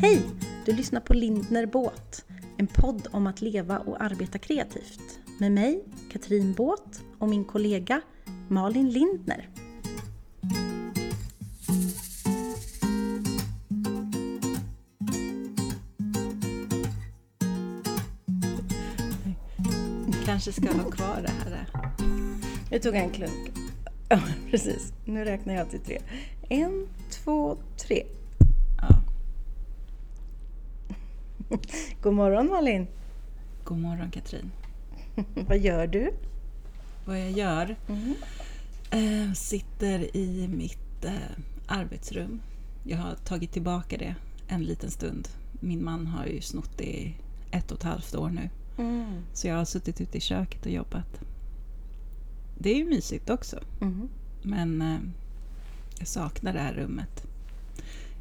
Hej! Du lyssnar på Lindner Båt, en podd om att leva och arbeta kreativt. Med mig, Katrin Båt och min kollega Malin Lindner. kanske ska ha kvar det här. Nu tog jag en klunk. Ja, precis. Nu räknar jag till tre. En, två, tre. Ja. God morgon Malin! God morgon Katrin. Vad gör du? Vad jag gör? Mm. Eh, sitter i mitt eh, arbetsrum. Jag har tagit tillbaka det en liten stund. Min man har ju snott det i ett och ett halvt år nu. Mm. Så jag har suttit ute i köket och jobbat. Det är ju mysigt också. Mm. Men eh, jag saknar det här rummet.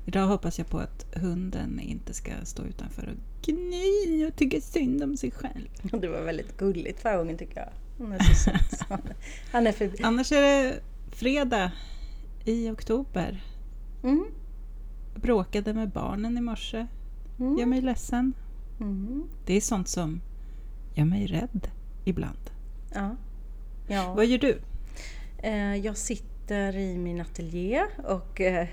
Idag hoppas jag på att hunden inte ska stå utanför och gny och tycka synd om sig själv. Det var väldigt gulligt förra gången tycker jag. Han är så söt. Han är förbi. Annars är det fredag i oktober. Mm. Bråkade med barnen i morse. Mm. Gör mig ledsen. Mm. Det är sånt som gör mig rädd ibland. Ja. ja. Vad gör du? Eh, Jag sitter i min ateljé och eh,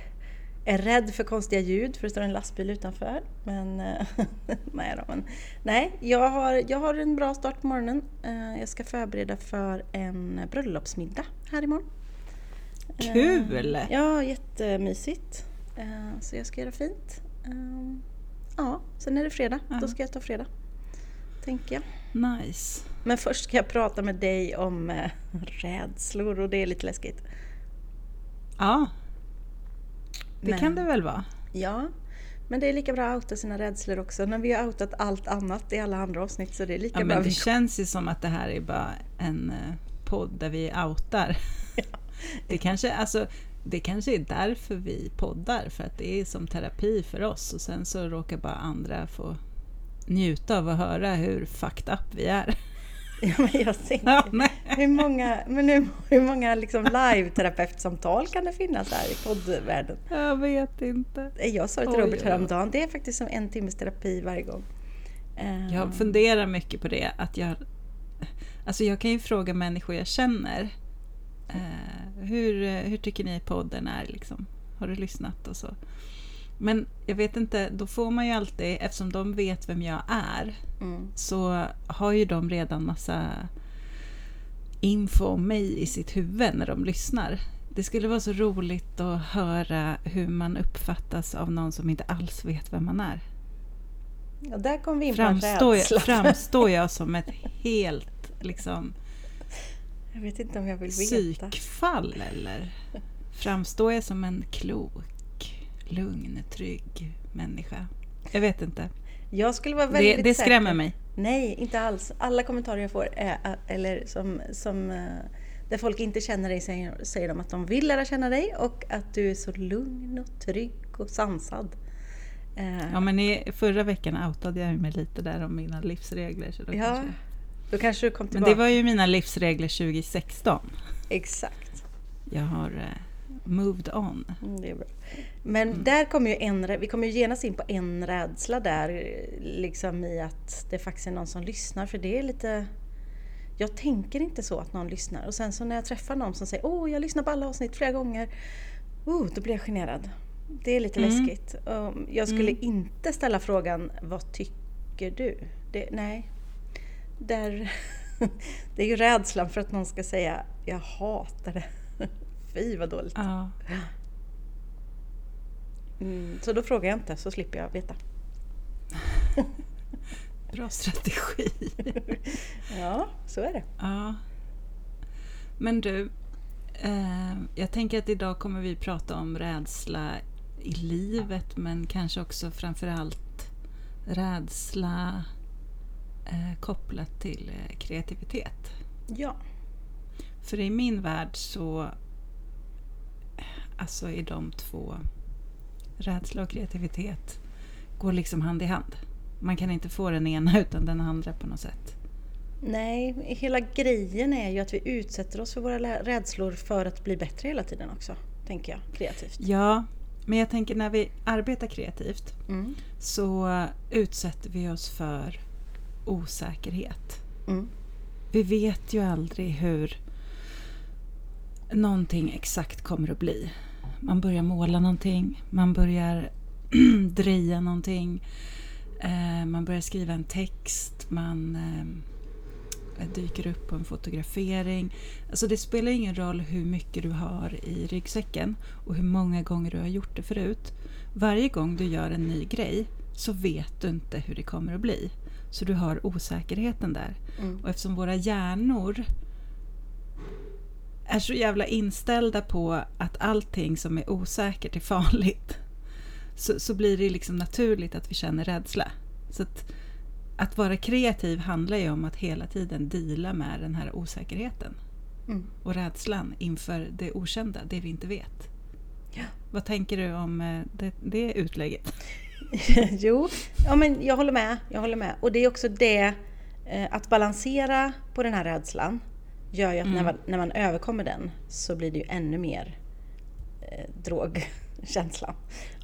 är rädd för konstiga ljud för det står en lastbil utanför. Men, eh, nej, då, men nej jag, har, jag har en bra start på morgonen. Eh, Jag ska förbereda för en bröllopsmiddag här imorgon. Eh, Kul! Ja, jättemysigt. Eh, Så jag ska göra fint. Eh, Ja, sen är det fredag. Ja. Då ska jag ta fredag. Tänker jag. Nice. Men först ska jag prata med dig om eh, rädslor och det är lite läskigt. Ja, det Men- kan det väl vara? Ja, men det är lika bra att outa sina rädslor också. När vi har outat allt annat i alla andra avsnitt så det är lika Ja, bra men det vi känns ju som att det här är bara en eh, podd där vi outar. Det kanske, alltså, det kanske är därför vi poddar, för att det är som terapi för oss och sen så råkar bara andra få njuta av att höra hur fucked up vi är. Ja, men jag tänker, Ja, nej. hur många, men hur, hur många liksom live-terapeutsamtal kan det finnas här i poddvärlden? Jag vet inte. Jag sa det till Robert häromdagen, det är faktiskt som en timmes terapi varje gång. Eh, Jag funderar mycket på det. Att jag, alltså jag kan ju fråga människor jag känner. Eh, hur, eh, hur tycker ni podden är? Liksom? Har du lyssnat? och så? Men jag vet inte, då får man ju alltid, eftersom de vet vem jag är, Mm. så har ju de redan massa info om mig i sitt huvud när de lyssnar. Det skulle vara så roligt att höra hur man uppfattas av någon som inte alls vet vem man är. Ja, där kom vi in Framstår jag, framstår jag som ett helt liksom, Jag vet inte om jag vill veta. psykfall eller framstår jag som en klok, lugn, trygg människa? Jag vet inte. Jag skulle vara Det, väldigt det säker. skrämmer mig. Nej, inte alls. Alla kommentarer jag får är, eller som, som eh, där folk inte känner dig säger, säger de att de vill lära känna dig och att du är så lugn och trygg och sansad. Eh, Ja, men i förra veckan outade jag mig lite där om mina livsregler. Så då Ja, kanske... Då kanske du kom Men tillbaka. det var ju mina livsregler 2016. Exakt. Jag har eh, moved on. Mm, Det är bra. Men där kommer ju en, vi kommer ju genast in på en rädsla där, liksom i att det faktiskt är någon som lyssnar, för det är lite... Jag tänker inte så att någon lyssnar och sen så när jag träffar någon som säger åh, jag lyssnar på alla avsnitt flera gånger, oh, då blir jag generad. Det är lite Mm. läskigt. Jag skulle Mm. inte ställa frågan, vad tycker du? Det, nej. Där, det är ju rädslan för att någon ska säga, jag hatar det. Fy vad dåligt. Ja. Mm, så då frågar jag inte så slipper jag veta. Bra strategi. Ja, så är det. Ja. Men du, eh, jag tänker att idag kommer vi prata om rädsla i livet men kanske också framförallt rädsla eh, kopplat till eh, kreativitet. Ja. För i min värld så alltså är de två, rädsla och kreativitet, går liksom hand i hand. Man kan inte få den ena utan den andra på något sätt. Nej, hela grejen är ju att vi utsätter oss för våra rädslor för att bli bättre hela tiden också. Tänker jag, kreativt. Ja, Men jag tänker när vi arbetar kreativt Mm. så utsätter vi oss för osäkerhet. Mm. Vi vet ju aldrig hur någonting exakt kommer att bli. Man börjar måla någonting, man börjar dreja någonting, eh, man börjar skriva en text, man eh, dyker upp på en fotografering. Alltså det spelar ingen roll hur mycket du har i ryggsäcken och hur många gånger du har gjort det förut. Varje gång du gör en ny grej så vet du inte hur det kommer att bli. Så du har osäkerheten där. Mm. Och eftersom våra hjärnor är så jävla inställda på att allting som är osäkert är farligt så, så blir det liksom naturligt att vi känner rädsla. Så att, att vara kreativ handlar ju om att hela tiden dela med den här osäkerheten Mm. och rädslan inför det okända, det vi inte vet. Ja. Vad tänker du om eh, det, det utlägget? jo, ja, men jag håller med. Jag håller med. Och det är också det, eh, att balansera på den här rädslan gör ju att när, man, när man överkommer den så blir det ju ännu mer eh, drogkänslan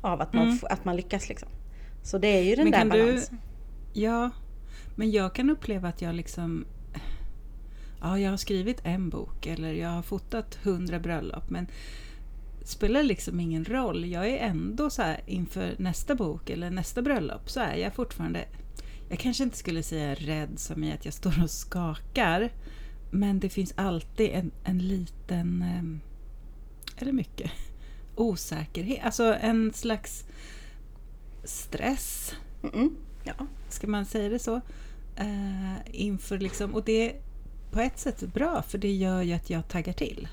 av att man, Mm. att man lyckas. Liksom. Så det är ju den Men där kan du- balansen. Ja, men jag kan uppleva att jag liksom... Ja, jag har skrivit en bok eller jag har fotat hundra bröllop men det spelar liksom ingen roll. Jag är ändå så här inför nästa bok eller nästa bröllop så är jag fortfarande... Jag kanske inte skulle säga rädd som i att jag står och skakar men det finns alltid en, en liten... ehm, Eller mycket osäkerhet. Alltså en slags stress Mm-mm. Ja. ska man säga det så? Eh, inför liksom, och det är på ett sätt bra för det gör ju att jag taggar till.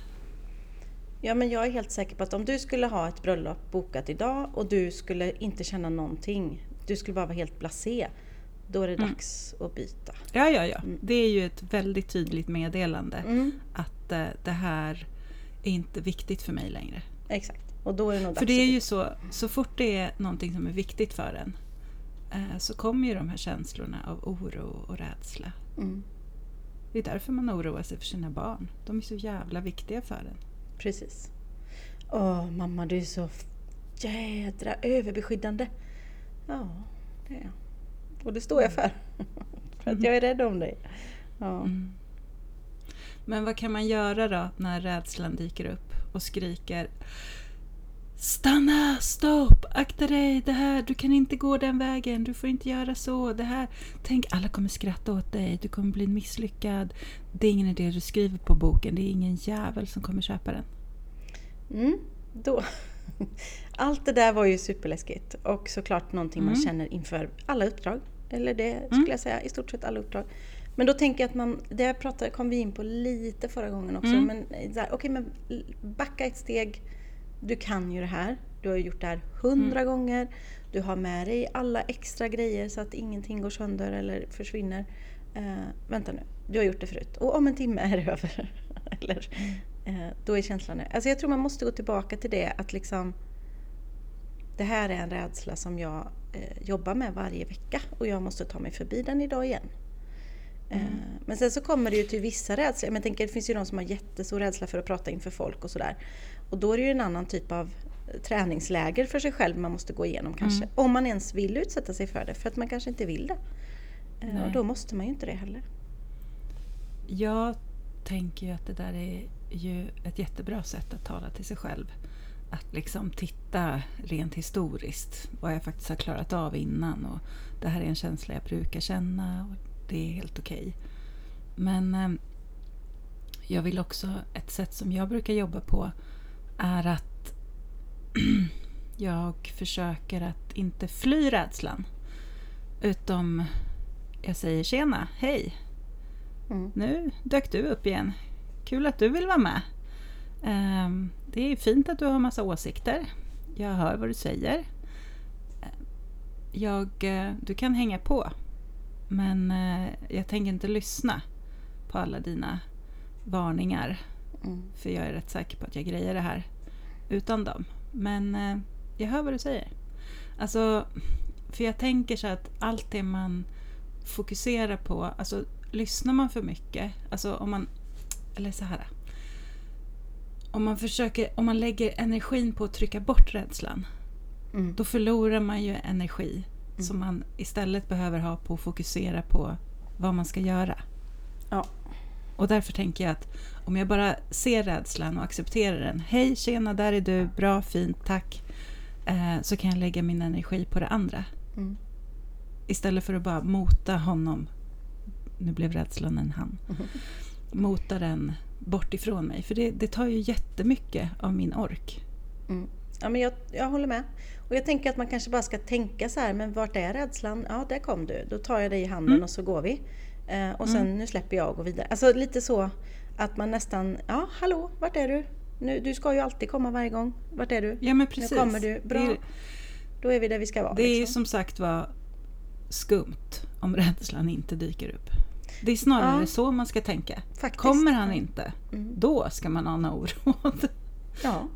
ja, men jag är helt säker på att om du skulle ha ett bröllop bokat idag och du skulle inte känna någonting, du skulle bara vara helt blasé, då är det Mm. dags att byta. Ja, ja, ja. Det är ju ett väldigt tydligt meddelande Mm. att eh, det här är inte viktigt för mig längre. Exakt. Och då är det nog dags För det är ju så, så fort det är någonting som är viktigt för en eh, så kommer ju de här känslorna av oro och rädsla. Mm. Det är därför man oroar sig för sina barn. De är så jävla viktiga för en. Precis. Åh mamma du är så jädra överbeskyddande. Ja, det är jag. Och det står jag för. för att jag är rädd om dig. Ja. Mm. Men vad kan man göra då när rädslan dyker upp och skriker Stanna! Stopp! Akta dig! Det här, du kan inte gå den vägen, du får inte göra så. Det här, tänk, alla kommer skratta åt dig, du kommer bli misslyckad. Det är ingen idé du skriver på boken, det är ingen jävel som kommer köpa den. Mm, då. Allt det där var ju superläskigt och såklart någonting man Mm. känner inför alla uppdrag. Eller det skulle jag säga, i stort sett alla uppdrag. Men då tänker jag att man, det pratade, kom vi in på lite förra gången också, Mm. men okej men backa ett steg. Du kan ju det här. Du har gjort det här hundra gånger. Du har med dig alla extra grejer så att ingenting går sönder eller försvinner. Eh, vänta nu, du har gjort det förut. Och om en timme är det över. eller, eh, då är känslan... Alltså jag tror man måste gå tillbaka till det att liksom... Det här är en rädsla som jag eh, jobbar med varje vecka och jag måste ta mig förbi den idag igen. Eh, Men sen så kommer det ju till vissa rädslor. Men jag tänker, det finns ju de som har jättestor rädsla för att prata inför folk och sådär. Och då är det ju en annan typ av eh, träningsläger för sig själv man måste gå igenom kanske. Om man ens vill utsätta sig för det, för att man kanske inte vill det. Nej. Och då måste man ju inte det heller. Jag tänker ju att det där är ju ett jättebra sätt att tala till sig själv. Att liksom titta rent historiskt vad jag faktiskt har klarat av innan och det här är en känsla jag brukar känna och det är helt okej. Men eh, jag vill också, ett sätt som jag brukar jobba på är att jag försöker att inte fly rädslan. Utom jag säger tjena, hej, Mm. nu dök du upp igen. Kul att du vill vara med. Ehm, det är fint att du har massa åsikter. Jag hör vad du säger. Jag, eh, du kan hänga på. Men eh, jag tänker inte lyssna på alla dina varningar. Mm. För jag är rätt säker på att jag grejer det här utan dem. Men eh, jag hör vad du säger. Alltså, för jag tänker så att allt det man fokuserar på, alltså lyssnar man för mycket, alltså om man, eller så här. Om man, försöker, om man lägger energin på att trycka bort rädslan, Mm. då förlorar man ju energi som man istället behöver ha på att fokusera på vad man ska göra. Ja. Och därför tänker jag att om jag bara ser rädslan och accepterar den. Hej, tjena, där är du. Bra, fint, tack. Eh, så kan jag lägga min energi på det andra. Mm. Istället för att bara mota honom. Nu blev rädslan en han. Mota den bort ifrån mig. För det, det tar ju jättemycket av min ork. Mm. Ja, men jag, jag håller med. Och jag tänker att man kanske bara ska tänka så här, men vart är rädslan? Ja, där kom du. Då tar jag dig i handen Mm. och så går vi. Eh, och sen nu släpper jag och går vidare. Alltså lite så att man nästan, ja hallå, vart är du? Nu, du ska ju alltid komma varje gång. Vart är du? Ja, men precis. Nu kommer du. Bra. Är, Då är vi där vi ska vara. det är ju liksom. som sagt var skumt om rädslan inte dyker upp. Det är snarare Ja. så man ska tänka. Faktiskt. Kommer han inte, Mm. då ska man ana oråd. Ja,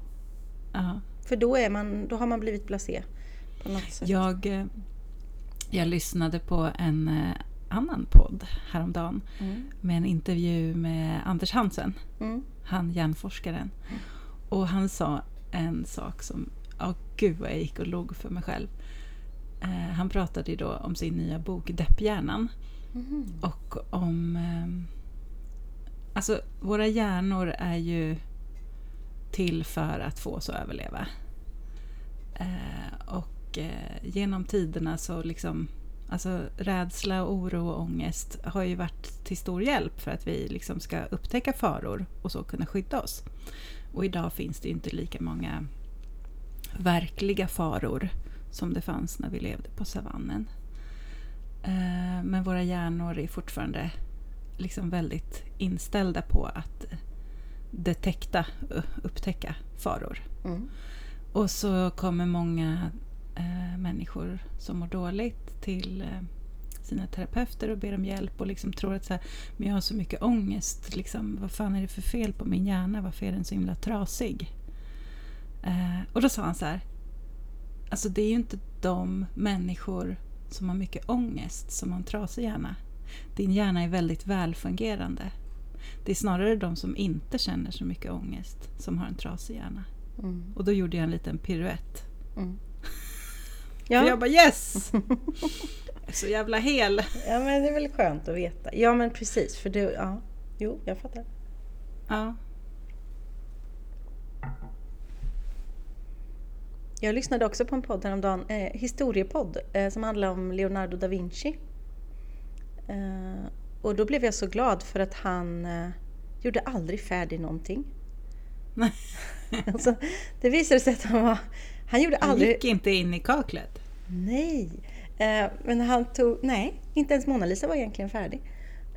ja. för då, är man, då har man blivit blasé. På något sätt. jag, eh, jag lyssnade på en eh, annan podd häromdagen Mm. med en intervju med Anders Hansen, Mm. han hjärnforskaren. Och han sa en sak som, ja gud vad jag gick och log för mig själv. Eh, han pratade ju då om sin nya bok Depphjärnan. Mm. Och om... Ehm, alltså, våra hjärnor är ju till för att få oss att överleva. Eh, och eh, genom tiderna så liksom... Alltså rädsla, oro och ångest har ju varit till stor hjälp för att vi liksom ska upptäcka faror och så kunna skydda oss. Och idag finns det inte lika många verkliga faror som det fanns när vi levde på savannen. Eh, Men våra hjärnor är fortfarande liksom väldigt inställda på att detekta, upptäcka faror. Mm. Och så kommer många eh, människor som mår dåligt till eh, sina terapeuter och ber om hjälp och liksom tror att så här, men jag har så mycket ångest. Liksom, vad fan är det för fel på min hjärna? Varför är den så himla trasig? Eh, och då sa han så här. Alltså det är ju inte de människor som har mycket ångest som har en trasig hjärna. Din hjärna är väldigt välfungerande. Det är snarare de som inte känner så mycket ångest som har en trasig hjärna. Mm. Och då gjorde jag en liten piruett. Mm. För jag Ja. bara yes! Så jävla hel. ja, men det är väl skönt att veta. Ja, men precis. För det, ja. Jo, jag fattar. Ja. Jag lyssnade också på en podd häromdagen, eh, historiepodd, eh, som handlar om Leonardo da Vinci. Eh, och då blev jag så glad för att han eh, gjorde aldrig färdig någonting. Nej. alltså, det visade sig att han var... Han gjorde Han aldrig... gick inte in i kaklet. Nej! Eh, men han tog... Nej, inte ens Mona Lisa var egentligen färdig.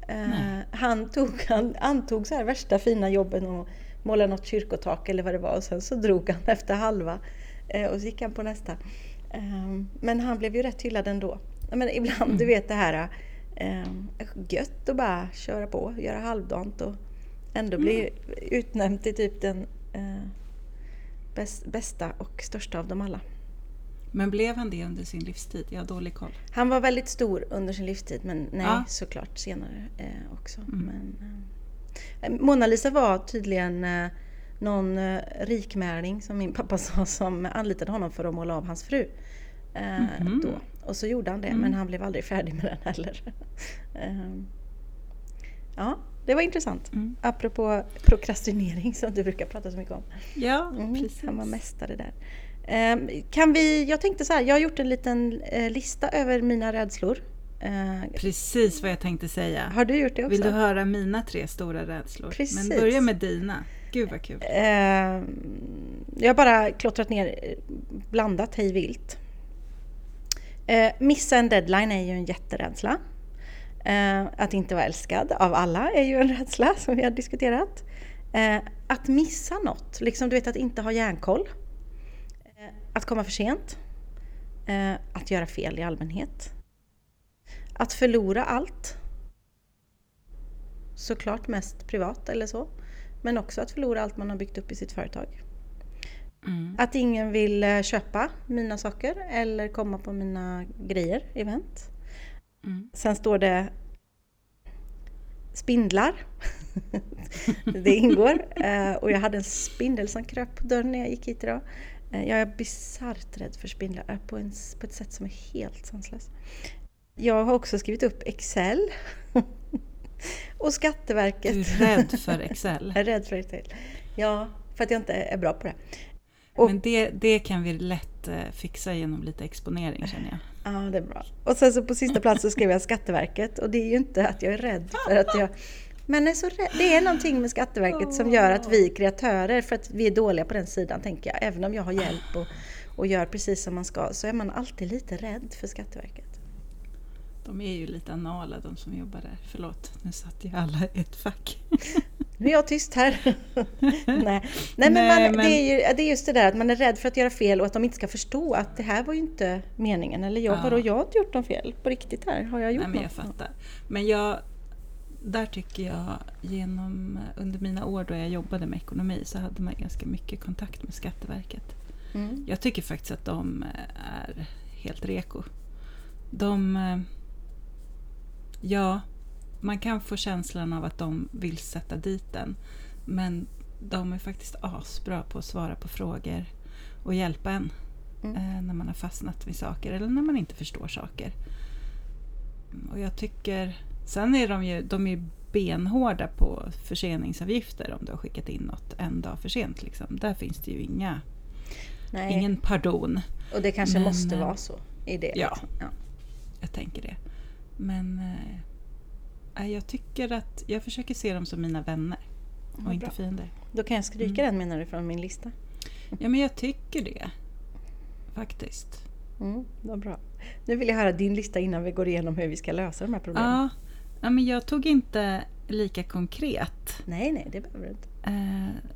Eh, han, tog, han antog så här värsta fina jobben och måla något kyrkotak eller vad det var och sen så drog han efter halva och så gick han på nästa. Eh, men han blev ju rätt hyllad ändå. Men ibland, du vet det här eh, gött att bara köra på, göra halvdant och ändå bli utnämnd till typ den eh, bäst, bästa och största av dem alla. Men blev han det under sin livstid? Jag har dålig koll. Han var väldigt stor under sin livstid, men nej, Ja. såklart senare eh, också. Mm. Men, eh, Mona Lisa var tydligen eh, någon eh, rikmärling, som min pappa sa, som anlitade honom för att måla av hans fru. Eh, Mhm. då. Och så gjorde han det, Mm. men han blev aldrig färdig med den heller. eh, ja, det var intressant. Mm. Apropå prokrastinering som du brukar prata så mycket om. Ja, Mm, precis. han var mästare där. Ehm, Kan vi, jag tänkte så här, jag har gjort en liten eh, lista över mina rädslor. Precis vad jag tänkte säga. Har du gjort det också? Vill du höra mina tre stora rädslor? Precis. Men börja med dina. Gud vad kul. Ehm, jag har bara klottrat ner, blandat hej vilt. Ehm, missa en deadline är ju en jätterädsla. Ehm, att inte vara älskad av alla är ju en rädsla som vi har diskuterat. Att missa något, liksom du vet att inte ha järnkoll. Att komma för sent. Att göra fel i allmänhet. Att förlora allt. Såklart mest privat eller så. Men också att förlora allt man har byggt upp i sitt företag. Mm. Att ingen vill eh, köpa mina saker eller komma på mina grejer, event. Mm. Sen står det spindlar. det ingår. Eh, och jag hade en spindel som kröp på dörren när jag gick hit idag. Eh, jag är bisarrt rädd för spindlar på, en, på ett sätt som är helt sanslöst. Jag har också skrivit upp Excel. Och Skatteverket. Du är rädd för Excel? jag är rädd för Excel. Ja, för att jag inte är bra på det. Och, Men det, det kan vi lätt eh, fixa genom lite exponering känner jag. Ja, det är bra. Och sen så på sista plats så skrev jag Skatteverket och det är ju inte att jag är rädd för att jag men är det är någonting med Skatteverket som gör att vi kreatörer, för att vi är dåliga på den sidan tänker jag, även om jag har hjälp och, och gör precis som man ska, så är man alltid lite rädd för Skatteverket. De är ju lite anala de som jobbar där. Förlåt, nu satt ju alla i ett fack. Nu är jag tyst här. Nej. Nej, men, Nej, man, men... Det, är ju, det är just det där att man är rädd för att göra fel och att de inte ska förstå att det här var ju inte meningen. Eller jag, ja. vadå, jag har inte gjort något fel. På riktigt här, har jag gjort Nej, men jag fattar. Men jag, där tycker jag, genom, under mina år då jag jobbade med ekonomi så hade man ganska mycket kontakt med Skatteverket. Mm. Jag tycker faktiskt att de är helt reko. De eh, Ja, man kan få känslan av att de vill sätta dit den. Men de är faktiskt asbra på att svara på frågor och hjälpa en mm. eh, när man har fastnat vid saker eller när man inte förstår saker. Och jag tycker... Sen är de ju de är benhårda på förseningsavgifter om du har skickat in något en dag för sent. Liksom. Där finns det ju inga, ingen pardon. Och det kanske Men, måste vara så i det. Ja, liksom. ja, jag tänker det. Men eh, jag tycker att jag försöker se dem som mina vänner och ja, inte fiender. Då kan jag stryka mm. den menar du från min lista? Ja men jag tycker det. Faktiskt. Mm, vad bra. Nu vill jag höra din lista innan vi går igenom hur vi ska lösa de här problemen. Ja, ja men jag tog inte lika konkret. Nej, nej, det behöver du inte. Eh,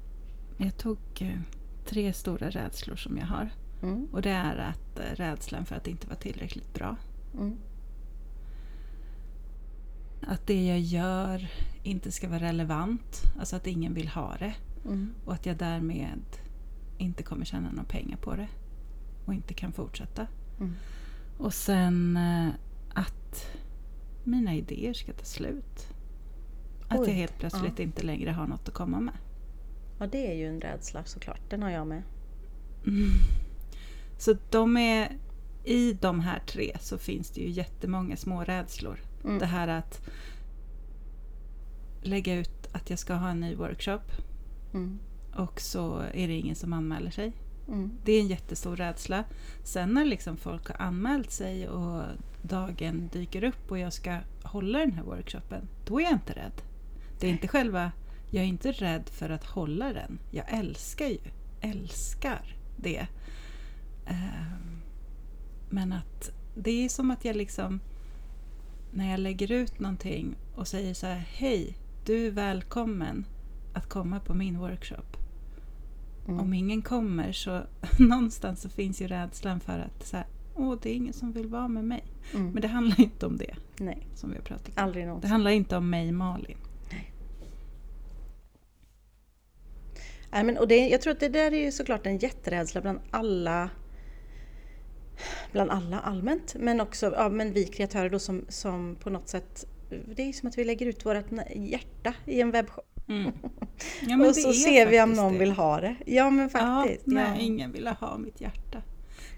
jag tog eh, tre stora rädslor som jag har. Mm. Och det är att eh, rädslan för att inte vara tillräckligt bra. Mm. Att det jag gör inte ska vara relevant, alltså att ingen vill ha det. Mm. Och att jag därmed inte kommer tjäna några pengar på det. Och inte kan fortsätta. Mm. Och sen eh, att mina idéer ska ta slut. Att Oj. jag helt plötsligt ja. inte längre har något att komma med. Ja, det är ju en rädsla såklart. Den har jag med. Mm. Så de är... I de här tre så finns det ju jättemånga små rädslor. Mm. Det här att lägga ut att jag ska ha en ny workshop mm. och så är det ingen som anmäler sig. Mm. Det är en jättestor rädsla. Sen när liksom folk har anmält sig och dagen dyker upp och jag ska hålla den här workshopen, då är jag inte rädd. Det är inte själva... Jag är inte rädd för att hålla den. Jag älskar ju, älskar det. Ehm, men att det är som att jag liksom när jag lägger ut någonting och säger så här, hej, du är välkommen att komma på min workshop. Mm. Om ingen kommer så någonstans så finns ju rädslan för att så här, åh, det är ingen som vill vara med mig. Mm. Men det handlar inte om det. Nej. Som vi har pratat om. Aldrig någonsin. Det handlar inte om mig, Malin. Nej. Nej, men, och det, jag tror att det där är såklart en jätterädsla bland alla bland alla allmänt, men också ja, men vi kreatörer då som, som på något sätt det är som att vi lägger ut vårt hjärta i en webbshop. Mm. Ja, och så ser vi om någon det. vill ha det. Ja men faktiskt. Ja, nej, ingen vill ha mitt hjärta.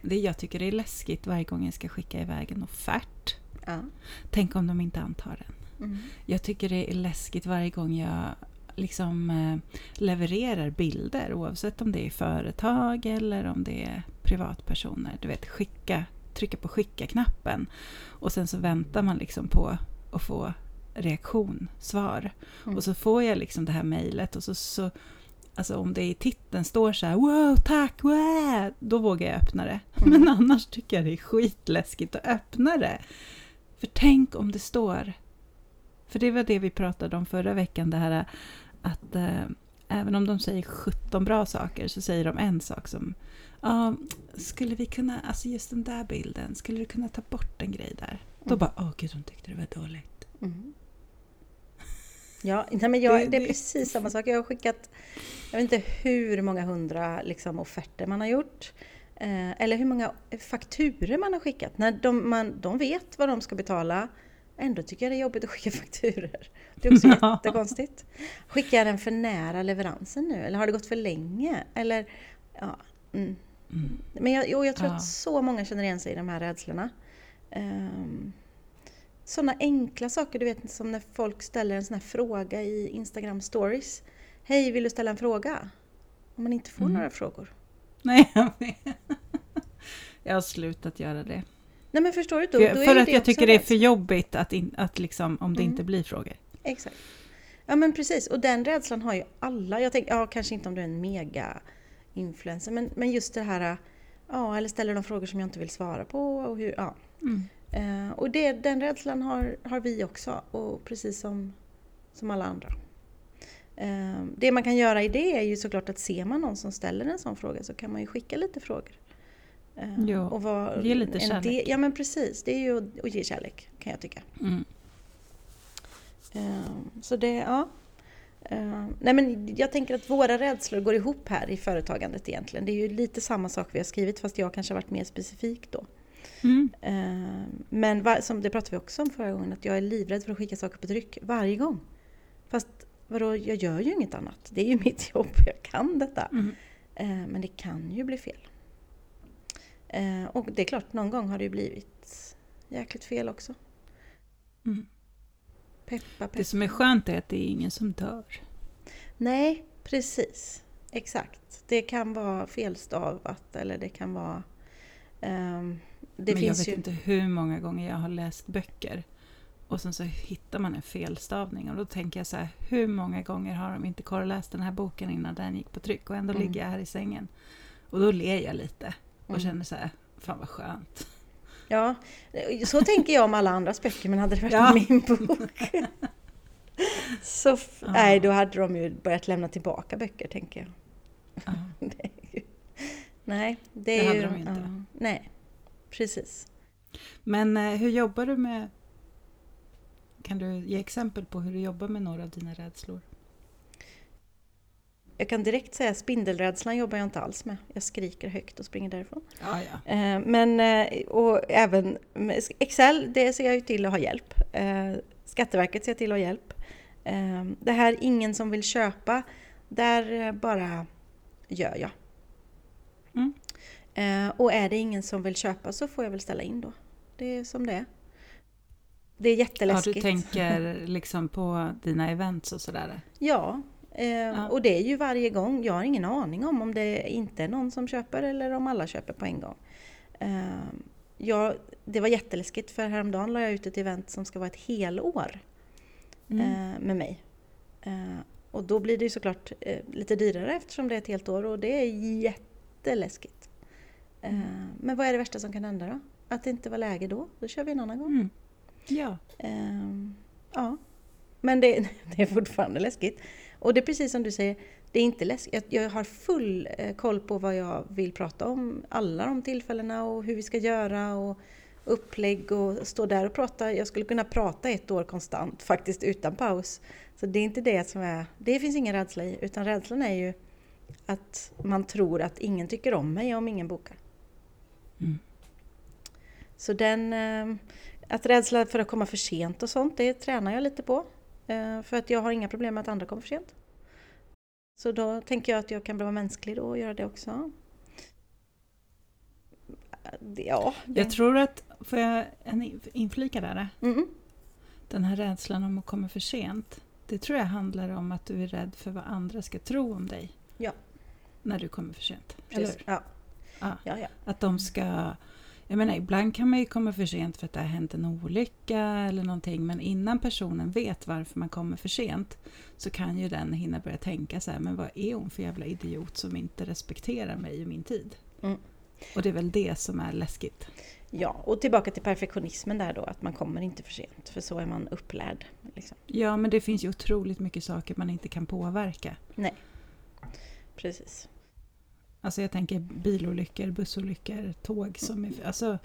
Det jag tycker det är läskigt varje gång jag ska skicka iväg en offert. Tänk om de inte antar den. Mm. Jag tycker det är läskigt varje gång jag liksom eh, levererar bilder oavsett om det är företag eller om det är privatpersoner. Du vet, skicka, trycka på skicka-knappen och sen så väntar man liksom på att få reaktion, svar. Mm. Och så får jag liksom det här mejlet och så, så Alltså om det i titeln står så här wow, tack, wow, då vågar jag öppna det. Mm. Men annars tycker jag det är skitläskigt att öppna det. För tänk om det står... För det var det vi pratade om förra veckan, det här att eh, även om de säger 17 bra saker så säger de en sak som ja, skulle vi kunna, alltså just den där bilden, skulle du kunna ta bort en grej där? Mm. Då bara, åh gud, de tyckte det var dåligt. Mm. Ja, men jag, det, det, är precis samma sak. Jag har skickat, jag vet inte hur många hundra liksom, offerter man har gjort. Eh, eller hur många fakturer man har skickat. När de, man, de vet vad de ska betala. Ändå tycker jag det är jobbigt att skicka fakturer. Det är också jättekonstigt. Skickar jag den för nära leveransen nu? Eller har det gått för länge? Eller, ja, mm. Mm. Men jag, jag tror ja. att så många känner igen sig i de här rädslorna. Um, sådana enkla saker, du vet som när folk ställer en sån här fråga i Instagram stories. Hej, vill du ställa en fråga? Om man inte får mm. några frågor. Nej, jag. Jag har slutat göra det. Nej men förstår du? Då, för, då för att jag tycker det är för jobbigt att, in, att liksom, om det mm. inte blir frågor. Exakt. Ja men precis, och den rädslan har ju alla. Jag tänker, ja kanske inte om du är en mega influencer, men, men just det här, ja eller ställer de frågor som jag inte vill svara på och hur, ja. Mm. Uh, och det, den rädslan har, har vi också, och precis som, som alla andra. Uh, det man kan göra i det är ju såklart att ser man någon som ställer en sån fråga så kan man ju skicka lite frågor. Uh, jo, och vara ge lite kärlek. Del, ja men precis, det är ju att, att ge kärlek kan jag tycka. Mm. så det, ja. nej men jag tänker att våra rädslor går ihop här i företagandet egentligen. Det är ju lite samma sak vi har skrivit fast jag kanske har varit mer specifik då. Mm. Eh, men som det pratade vi också om förra gången, att jag är livrädd för att skicka saker på tryck varje gång. Fast vadå, jag gör ju inget annat. Det är ju mitt jobb, jag kan detta. Mm. Eh, men det kan ju bli fel. Eh, och det är klart, någon gång har det ju blivit jäkligt fel också. Mm. Peppa, peppa. Det som är skönt är att det är ingen som dör. Nej, precis. Exakt. Det kan vara felstavat eller det kan vara um, det Men jag vet ju... inte hur många gånger jag har läst böcker och sen så hittar man en felstavning och då tänker jag så här, hur många gånger har de inte korrläst den här boken innan den gick på tryck och ändå mm. ligger jag här i sängen. Och då ler jag lite och mm. känner så här, fan vad skönt. Ja, så tänker jag om alla andras böcker, men hade det varit ja. min bok så ja. nej, då hade de ju börjat lämna tillbaka böcker, tänker jag. Ja. det ju, nej, det, det är hade ju, de inte. Ja, nej. Precis. Men eh, hur jobbar du med... Kan du ge exempel på hur du jobbar med några av dina rädslor? Jag kan direkt säga att spindelrädslan jobbar jag inte alls med. Jag skriker högt och springer därifrån. Ja, ja. Eh, men, eh, och även Excel, det ser jag ju till att ha hjälp. Skatteverket ser till att ha hjälp. Det här ingen som vill köpa, där bara gör jag. Mm. Eh, och är det ingen som vill köpa så får jag väl ställa in då. Det är som det är. Det är jätteläskigt. Ja, du tänker liksom på dina events och sådär? Ja, eh, ja, och det är ju varje gång. Jag har ingen aning om om det inte är någon som köper eller om alla köper på en gång. Eh, det var jätteläskigt för häromdagen la jag ut ett event som ska vara ett helår mm. eh, med mig. Eh, och då blir det ju såklart eh, lite dyrare eftersom det är ett helt år och det är jätteläskigt. Mm. Men vad är det värsta som kan hända då? Att det inte var läge då? Då kör vi en annan gång. Mm. Ja. Um, ja. Men det, det, är fortfarande läskigt. Och det är precis som du säger, det är inte läskigt. Jag, har full eh, koll på vad jag vill prata om, alla de tillfällena och hur vi ska göra och upplägg och stå där och prata. Jag skulle kunna prata ett år konstant faktiskt utan paus. Så det är inte det som är, det finns ingen rädsla i, utan rädslan är ju att man tror att ingen tycker om mig om ingen bokar. Mm. Så den, eh, att rädsla för att komma för sent och sånt, det tränar jag lite på. Eh, för att jag har inga problem med att andra kommer för sent. Så då tänker jag att jag kan vara mänsklig då och göra det också. Ja, det... Jag tror att, får jag inflika där? Mm. Den här rädslan om att komma för sent. Det tror jag handlar om att du är rädd för vad andra ska tro om dig. Ja. När du kommer för sent. Precis. Eller Ja. Ja. Ja, ja. Att de ska... Jag menar, ibland kan man ju komma för sent för att det har hänt en olycka eller någonting. Men innan personen vet varför man kommer för sent så kan ju den hinna börja tänka så här, men vad är hon för jävla idiot som inte respekterar mig och min tid? Mm. Och det är väl det som är läskigt. Ja, och tillbaka till perfektionismen där då, att man kommer inte för sent, för så är man upplärd. Liksom. Ja, men det finns ju otroligt mycket saker man inte kan påverka. Nej, precis. Alltså jag tänker bilolyckor, bussolyckor, tåg som är... Alltså,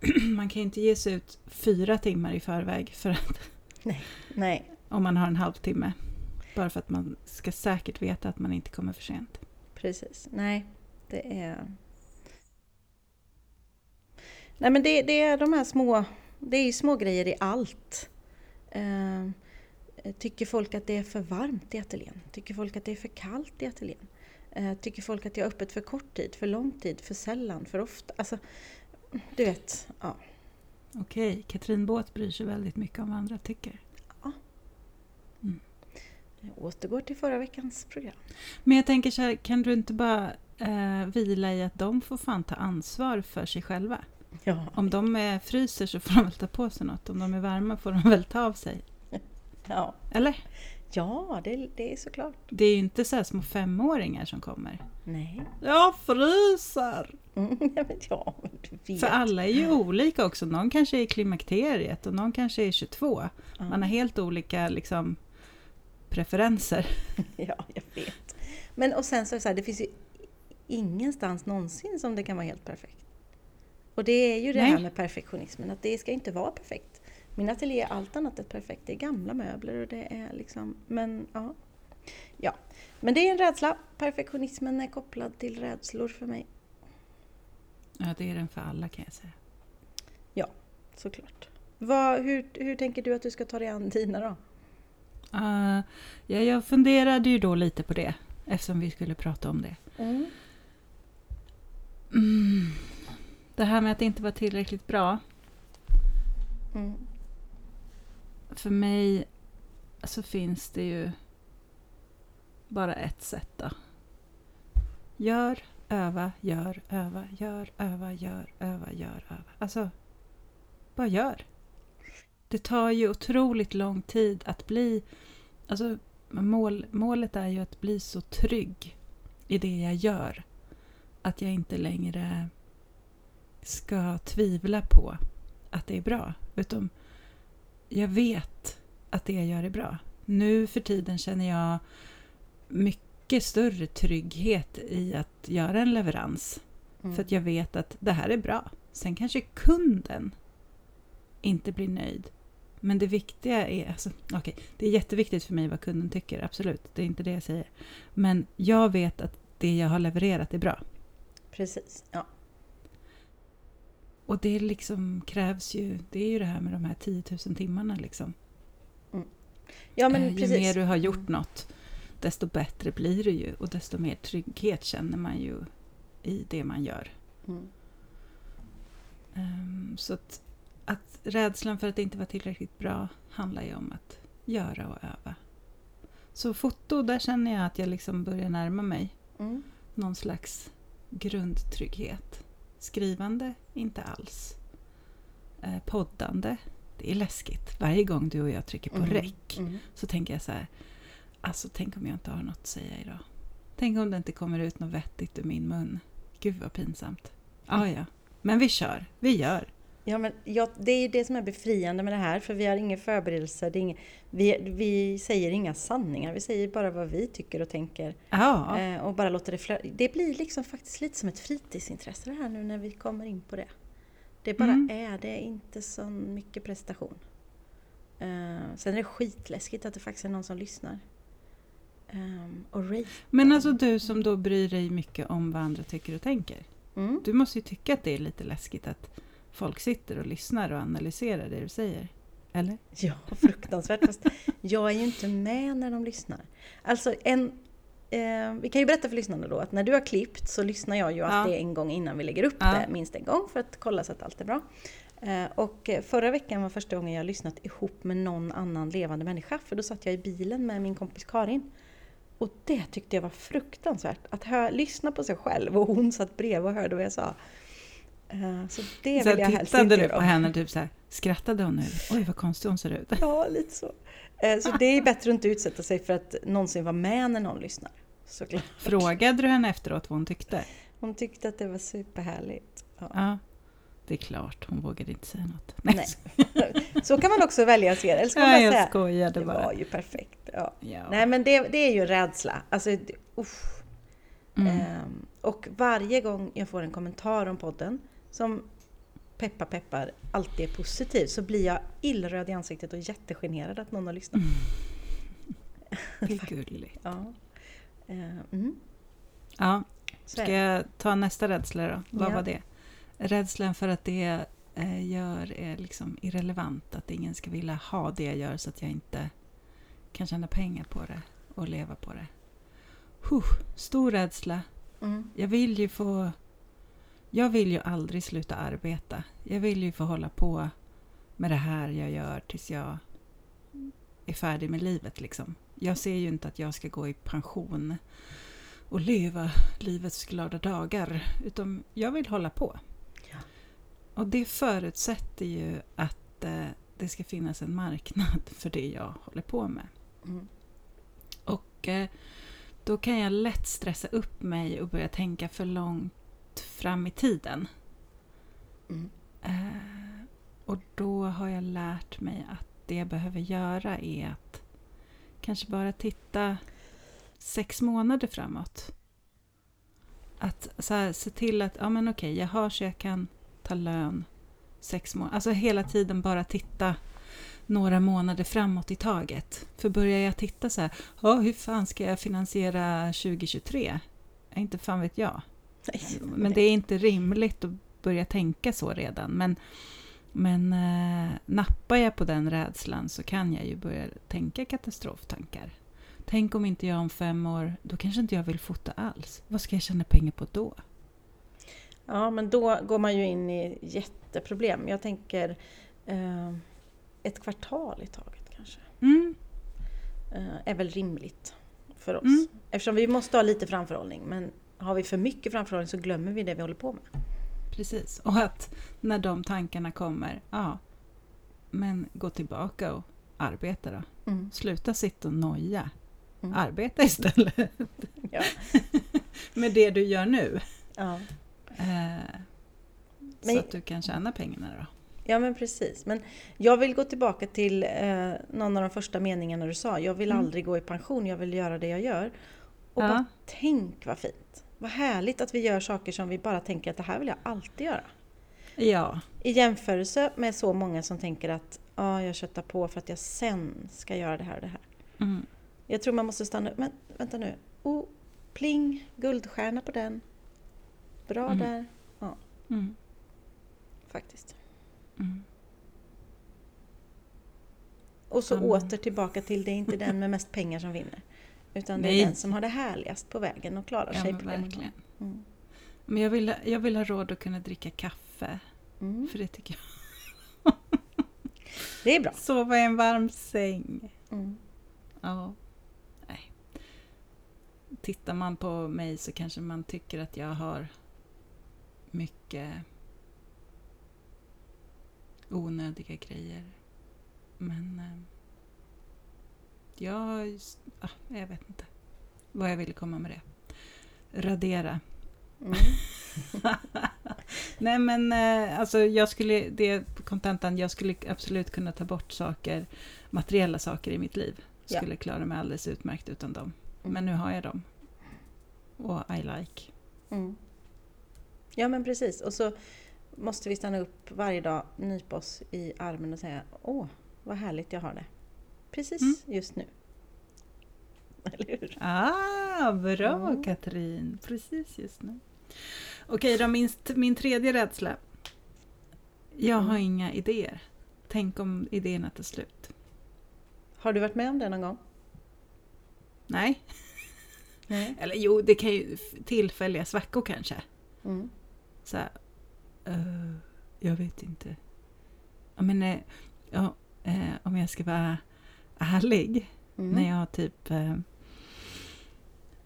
man kan ju inte ge sig ut fyra timmar i förväg för att... Nej, nej. Om man har en halvtimme. Bara för att man ska säkert veta att man inte kommer för sent. Precis. Nej, det är... Nej men det, det är de här små, det är ju små grejer i allt. Eh, tycker folk att det är för varmt i ateljén? Tycker folk att det är för kallt i ateljén? Eh, tycker folk att jag har öppet för kort tid, för lång tid, för sällan, för ofta? Alltså, du vet, ja. Okej, Katrin Båt bryr sig väldigt mycket om vad andra tycker. Jag återgår till förra veckans program. Men jag tänker så här, kan du inte bara eh, vila i att de får fan ta ansvar för sig själva? Ja, Om de är fryser så får de väl ta på sig något. Om de är varma får de väl ta av sig. ja. Eller? Ja det, det är såklart. Det är ju inte så små femåringar som kommer. Nej. Jag fryser! Mm, ja, men ja, men du vet. För alla är ju olika också. Någon kanske är i klimakteriet och någon kanske är 22. Ja. Man har helt olika liksom, preferenser. Ja, jag vet. Men och sen så är det så här, det finns ju ingenstans någonsin som det kan vara helt perfekt. Och det är ju det Nej. här med perfektionismen, att det ska inte vara perfekt. Min ateljé är allt annat än perfekt. Det är gamla möbler och det är liksom, men ja. Ja, men det är en rädsla. Perfektionismen är kopplad till rädslor för mig, Ja, det är den för alla kan jag säga. såklart. Vad, hur, hur tänker du att du ska ta dig an dina då? Uh, ja, jag funderade ju då lite på det eftersom vi skulle prata om det. Mm. Mm. Det här med att inte vara tillräckligt bra. Mm. För mig så finns det ju bara ett sätt då. Gör, öva, gör, öva, gör, öva, gör, öva, gör, öva. Alltså, bara gör. Det tar ju otroligt lång tid att bli... Alltså, mål, målet är ju att bli så trygg i det jag gör att jag inte längre ska tvivla på att det är bra. Utom jag vet att det jag gör är bra. Nu för tiden känner jag mycket större trygghet i att göra en leverans. Mm. För att jag vet att det här är bra. Sen kanske kunden inte blir nöjd. Men det viktiga är, alltså, okej, det är jätteviktigt för mig vad kunden tycker, absolut. Det är inte det jag säger. Men jag vet att det jag har levererat är bra. Precis, ja. Och det liksom krävs ju, det är ju det här med de här 10 000 timmarna liksom. Ja, men Eh, ju precis. mer du har gjort något, desto bättre blir det ju och desto mer trygghet känner man ju i det man gör. Mm. Ehm, så att, att rädslan för att inte vara tillräckligt bra handlar ju om att göra och öva. Så foto, där känner jag att jag liksom börjar närma mig Mm. någon slags grundtrygghet. Skrivande, inte alls. Eh, poddande, det är läskigt. Varje gång du och jag trycker på Mm. räck Mm. så tänker jag så här, alltså tänk om jag inte har något att säga idag. Tänk om det inte kommer ut något vettigt ur min mun. Gud vad pinsamt. Ja, ja. Men vi kör, vi gör. Ja, men ja, det är ju det som är befriande med det här, för vi har ingen förberedelse, det är ingen, vi, vi säger inga sanningar, vi säger bara vad vi tycker och tänker. Ja, Eh, och bara låter det flöda. Det blir liksom faktiskt lite som ett fritidsintresse det här nu när vi kommer in på det. Det bara Mm. är, det är inte så mycket prestation. Eh, sen är det skitläskigt att det faktiskt är någon som lyssnar. Och rate. men alltså du som då bryr dig mycket om vad andra tycker och tänker. Mm. Du måste ju tycka att det är lite läskigt att folk sitter och lyssnar och analyserar det du säger. Eller? Ja, fruktansvärt. Fast jag är ju inte med när de lyssnar. Alltså, en, eh, vi kan ju berätta för lyssnarna då att när du har klippt så lyssnar jag ju alltid en gång innan vi lägger upp Ja. det, minst en gång för att kolla så att allt är bra. Eh, och eh, förra veckan var första gången jag lyssnat ihop med någon annan levande människa, för då satt jag i bilen med min kompis Karin. Och det tyckte jag var fruktansvärt, att hö- lyssna på sig själv och hon satt bredvid och hörde vad jag sa. Eh, så det så vill jag helst tittade inte du på henne typ så här, skrattade hon nu? Oj vad konstig hon ser ut. Ja, lite så. Eh, Så det är bättre att inte utsätta sig för att någonsin vara med när någon lyssnar. Såklart. Frågade du henne efteråt vad hon tyckte? Hon tyckte att det var superhärligt. Ja. Ja, det är klart, hon vågade inte säga något. Nej. Så kan man också välja att se det. Eller ska man Nej, bara jag säga, skojade det bara. var ju perfekt. Ja. Ja. Nej, men det, det är ju rädsla. Alltså, uff. Mm. Ehm, och varje gång jag får en kommentar om podden som peppar peppar alltid är positiv så blir jag illröd i ansiktet och jättegenerad att någon har lyssnat. Är gulligt. Ja. Ehm, mm. Ja, ska jag ta nästa rädsla då? Vad Ja. var det? Rädslan för att det eh, gör är liksom irrelevant. Att ingen ska vilja ha det jag gör så att jag inte kan tjäna pengar på det och leva på det. Huh, stor rädsla. Mm. Jag vill ju få... Jag vill ju aldrig sluta arbeta. Jag vill ju få hålla på med det här jag gör tills jag är färdig med livet. Liksom. Jag ser ju inte att jag ska gå i pension och leva livets glada dagar. Utan jag vill hålla på. Ja. Och det förutsätter ju att eh, det ska finnas en marknad för det jag håller på med. Mm. Och eh, då kan jag lätt stressa upp mig och börja tänka för långt fram i tiden. Mm. Eh, och då har jag lärt mig att det jag behöver göra är att kanske bara titta sex månader framåt. Att så här, se till att, ja men okej, jag har så jag kan ta lön sex månader. Alltså hela tiden bara titta några månader framåt i taget. För börjar jag titta så här, ja hur fan ska jag finansiera 2023? Inte fan vet jag. Nej. Men det är inte rimligt att börja tänka så redan. Men, men eh, nappar jag på den rädslan så kan jag ju börja tänka katastroftankar. Tänk om inte jag om fem år, då kanske inte jag vill fota alls. Vad ska jag tjäna pengar på då? Ja, men då går man ju in i jätteproblem. Jag tänker eh, ett kvartal i taget kanske. Mm, Eh, är väl rimligt för oss. Mm. Eftersom vi måste ha lite framförhållning. Men har vi för mycket framförhållning så glömmer vi det vi håller på med. precis. Och att när de tankarna kommer, ja, men gå tillbaka och arbeta då. Mm. Sluta sitta och noja. Mm. Arbeta istället Ja. med det du gör nu. Ja. Eh, Men- så att du kan tjäna pengarna då. ja, men precis. Men jag vill gå tillbaka till eh, någon av de första meningarna du sa. Jag vill Mm. aldrig gå i pension, jag vill göra det jag gör. Och Ja. bara tänk vad fint. Vad härligt att vi gör saker som vi bara tänker att det här vill jag alltid göra. Ja, I jämförelse med så många som tänker att ah, jag köttar på för att jag sen ska göra det här och det här. mm. Jag tror man måste stanna upp. Men vänta nu. Oh, pling, guldstjärna på den. Bra Mm. där, Mm. faktiskt. Mm. Och så åter tillbaka till det är inte den med mest pengar som vinner. Utan det Nej. är den som har det härligast på vägen och klarar Ja, sig på verkligen. Mm. Men jag vill, jag vill ha råd att kunna dricka kaffe. Mm. För det tycker jag. Det är bra. Sova i en varm säng. Mm. Ja. Nej. Tittar man på mig så kanske man tycker att jag har mycket onödiga grejer. Men eh, jag, ah, jag vet inte vad jag ville komma med det. Radera. Mm. Nej men eh, alltså jag skulle, det kontentan, jag skulle absolut kunna ta bort saker, materiella saker i mitt liv. Skulle klara mig alldeles utmärkt utan dem. Mm. Men nu har jag dem. Och I like. Mm. Ja men precis. Och så måste vi stanna upp varje dag, nypa oss i armen och säga Åh, vad härligt jag har det. Precis Mm. just nu. Eller hur? Ah, bra Mm. Katrin! Precis just nu. Okej då, min, min tredje rädsla. Jag har Mm. inga idéer. Tänk om idéerna tar slut. Har du varit med om det någon gång? Nej, Nej. eller jo, det kan ju tillfälliga svackor kanske. Mm. Så här, eh, jag vet inte. Ja, men, ja, eh, om jag ska vara ärlig, Mm. när jag typ... Eh,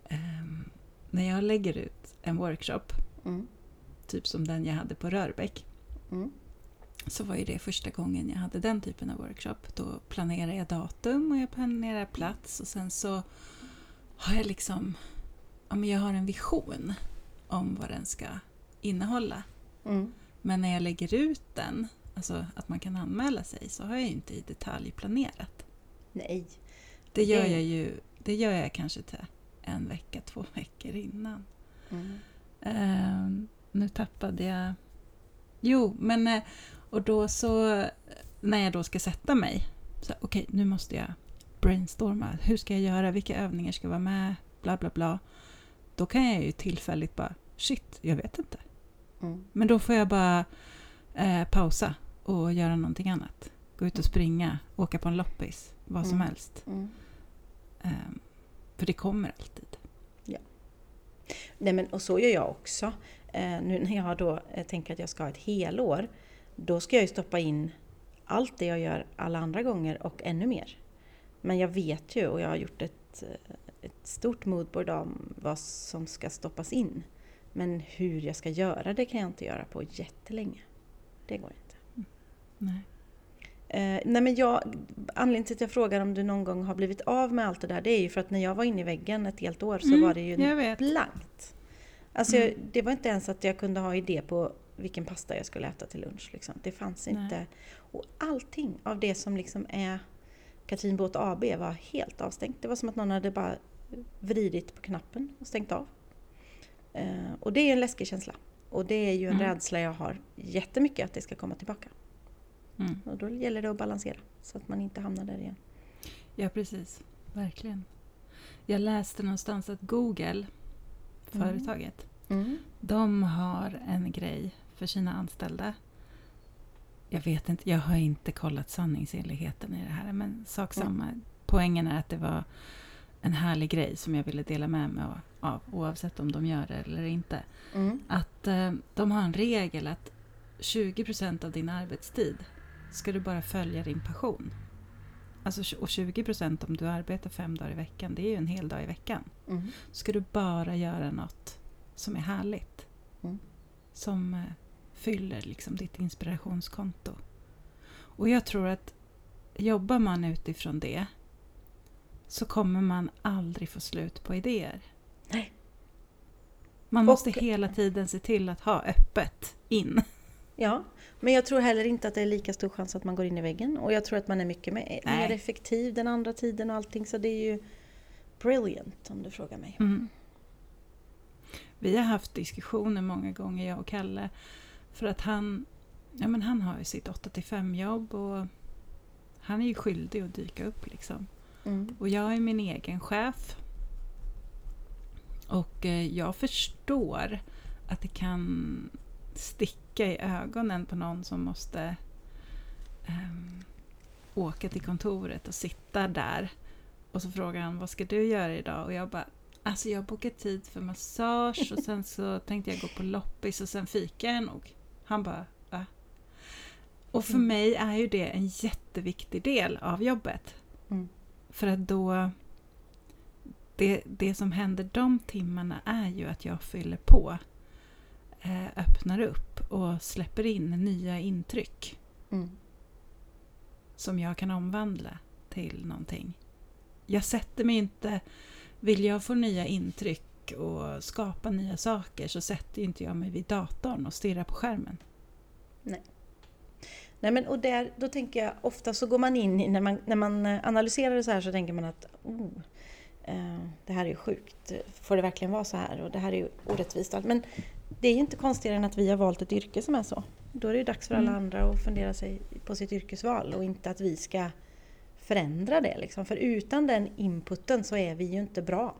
ehm, när jag lägger ut en workshop, Mm. typ som den jag hade på Rörbäck, Mm. så var ju det första gången jag hade den typen av workshop. Då planerar jag datum och jag planerar plats och sen så har jag liksom... Ja, men jag har en vision om vad den ska innehålla. Mm. Men när jag lägger ut den, alltså att man kan anmäla sig, så har jag inte i detalj planerat. Nej. Det gör jag ju det gör jag kanske till en vecka, två veckor innan. Mm. Ehm, nu tappade jag... Jo, men... eh, Och då så... När jag då ska sätta mig. så Okej, nu måste jag brainstorma. Hur ska jag göra? Vilka övningar ska vara med? Bla, bla, bla. Då kan jag ju tillfälligt bara... Shit, jag vet inte. Mm. Men då får jag bara eh, pausa och göra någonting annat. Gå ut och springa, åka på en loppis, vad som Mm. helst. Mm. Eh, för det kommer alltid. Nej men och så gör jag också. Eh, nu när jag då eh, tänker att jag ska ha ett helår, då ska jag ju stoppa in allt det jag gör alla andra gånger och ännu mer. Men jag vet ju och jag har gjort ett, eh, ett stort moodboard om vad som ska stoppas in. Men hur jag ska göra det kan jag inte göra på jättelänge. Det går inte. Nej. Eh, nej men jag, anledningen till att jag frågar om du någon gång har blivit av med allt det där, det är ju för att när jag var inne i väggen ett helt år så Mm, var det ju blankt. Alltså Mm. jag, det var inte ens att jag kunde ha idé på vilken pasta jag skulle äta till lunch. Liksom. Det fanns Nej. inte. Och allting av det som liksom är Katrin Båt AB var helt avstängt. Det var som att någon hade bara vridit på knappen och stängt av. Eh, och det är en läskig känsla. Och det är ju en Mm. rädsla jag har jättemycket att det ska komma tillbaka. Mm. Och då gäller det att balansera så att man inte hamnar där igen. Ja, precis. Verkligen. Jag läste någonstans att Google, Mm. företaget, de har en grej för sina anställda. Jag vet inte, jag har inte kollat sanningsenligheten i det här, men sak Mm. samma. Poängen är att det var en härlig grej som jag ville dela med mig av, oavsett om de gör det eller inte. Mm. Att eh, de har en regel att 20% av din arbetstid ska du bara följa din passion. Alltså, och 20% om du arbetar fem dagar i veckan, det är ju en hel dag i veckan. Mm. Ska du bara göra något som är härligt. Mm. Som eh, fyller liksom ditt inspirationskonto. Och jag tror att jobbar man utifrån det så kommer man aldrig få slut på idéer. Nej. Man måste Och- hela tiden se till att ha öppet in. Ja, men jag tror heller inte att det är lika stor chans att man går in i väggen. Och jag tror att man är mycket mer, mer effektiv den andra tiden och allting. Så det är ju brilliant om du frågar mig. Mm. Vi har haft diskussioner många gånger, jag och Kalle. För att han, ja men han har ju sitt 8-5 jobb och han är ju skyldig att dyka upp liksom. Mm. Och jag är min egen chef. Och eh, jag förstår att det kan sticka i ögonen på någon som måste ehm, åka till kontoret och sitta där. Och så frågar han, vad ska du göra idag? Och jag bara, alltså jag har bokat tid för massage och sen så tänkte jag gå på loppis och sen fikar jag nog. Han bara, va? Och för Mm. mig är ju det en jätteviktig del av jobbet. Mm. För att då... Det, det som händer de timmarna är ju att jag fyller på. Eh, öppnar upp och släpper in nya intryck Mm. som jag kan omvandla till någonting. Jag sätter mig inte... Vill jag få nya intryck och skapa nya saker så sätter inte jag mig vid datorn och stirrar på skärmen. Nej, men och där, då tänker jag ofta så går man in i, när man, när man eh, analyserar det så här så tänker man att oh, eh, det här är ju sjukt, får det verkligen vara så här? Och det här är ju orättvist. Men det är ju inte konstigare än att vi har valt ett yrke som är så. Då är det ju dags för alla Mm. andra att fundera sig på sitt yrkesval och inte att vi ska förändra det. Liksom. För utan den inputen så är vi ju inte bra.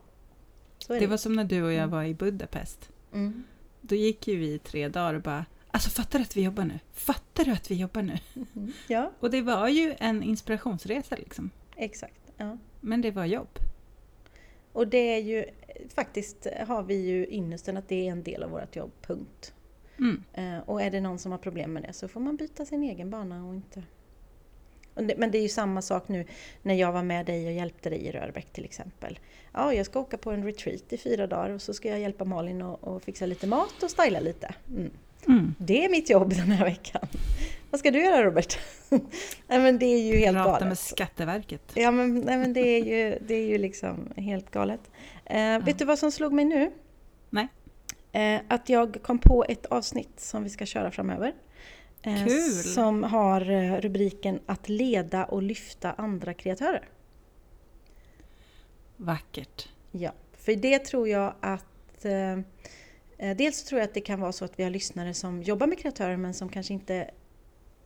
Är Det var som när du och jag Mm. var i Budapest. Mm. Då gick ju vi i tre dagar och bara Alltså fattar du att vi jobbar nu? Fattar du att vi jobbar nu? Mm. Ja, Och det var ju en inspirationsresa liksom. exakt. Ja. Men det var jobb. Och det är ju faktiskt har vi ju ynnesten att det är en del av vårt jobb, punkt. Mm. Eh, och är det någon som har problem med det så får man byta sin egen bana och inte... Men det är ju samma sak nu när jag var med dig och hjälpte dig i Rörbäck till exempel. Ja, jag ska åka på en retreat i fyra dagar och så ska jag hjälpa Malin och, och fixa lite mat och styla lite. Mm. Mm. Det är mitt jobb den här veckan. Vad ska du göra Robert? nej men det är ju helt Prata galet. med Skatteverket. Ja men, nej, men det, är ju, det är ju liksom helt galet. Eh, Vet du vad som slog mig nu? Nej. Eh, att jag kom på ett avsnitt som vi ska köra framöver. Eh, Kul! Som har eh, rubriken Att leda och lyfta andra kreatörer. Vackert. Ja, för det tror jag att eh, eh, Dels tror jag att det kan vara så att vi har lyssnare som jobbar med kreatörer men som kanske inte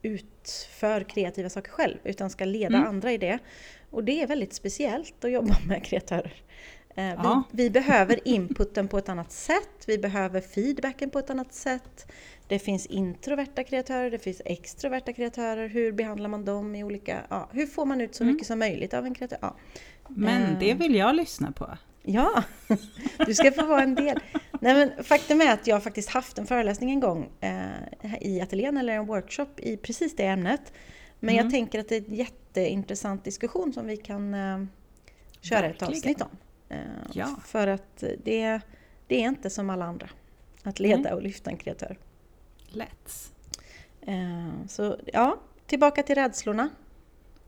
utför kreativa saker själv utan ska leda Mm. andra i det. Och det är väldigt speciellt att jobba med kreatörer. Eh, Ja. vi, vi behöver inputen på ett annat sätt, vi behöver feedbacken på ett annat sätt. Det finns introverta kreatörer, det finns extroverta kreatörer. Hur behandlar man dem i olika... Ja, hur får man ut så Mm. mycket som möjligt av en kreatör? Ja. Men Eh. det vill jag lyssna på. Ja, du ska få vara en del. Nej, men faktum är att jag faktiskt haft en föreläsning en gång eh, i ateljén eller en workshop i precis det ämnet. Men Mm. jag tänker att det är en jätteintressant diskussion som vi kan eh, köra ett Verkligen. avsnitt om. Eh, Ja. För att det, det är inte som alla andra att leda och lyfta en kreatör. Let's. Eh, så ja, tillbaka till rädslorna.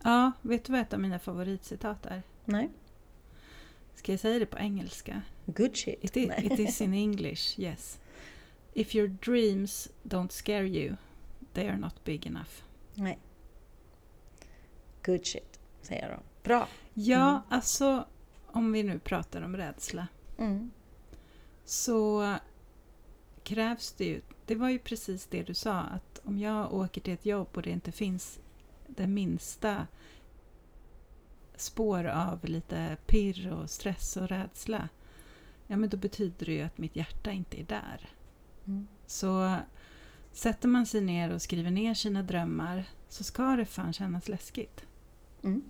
Ja, vet du vad ett av mina favoritcitat är? Nej, Ska jag säga det på engelska? good shit. It is, Nej. it is in English, yes. If your dreams don't scare you, they are not big enough. Nej. Good shit, säger jag då. Bra. Ja, Mm. alltså om vi nu pratar om rädsla Mm. så krävs det ju, det var ju precis det du sa, att om jag åker till ett jobb och det inte finns det minsta spår av lite pirr och stress och rädsla, ja men då betyder det ju att mitt hjärta inte är där. Mm. Så sätter man sig ner och skriver ner sina drömmar så ska det fan kännas läskigt. Mm.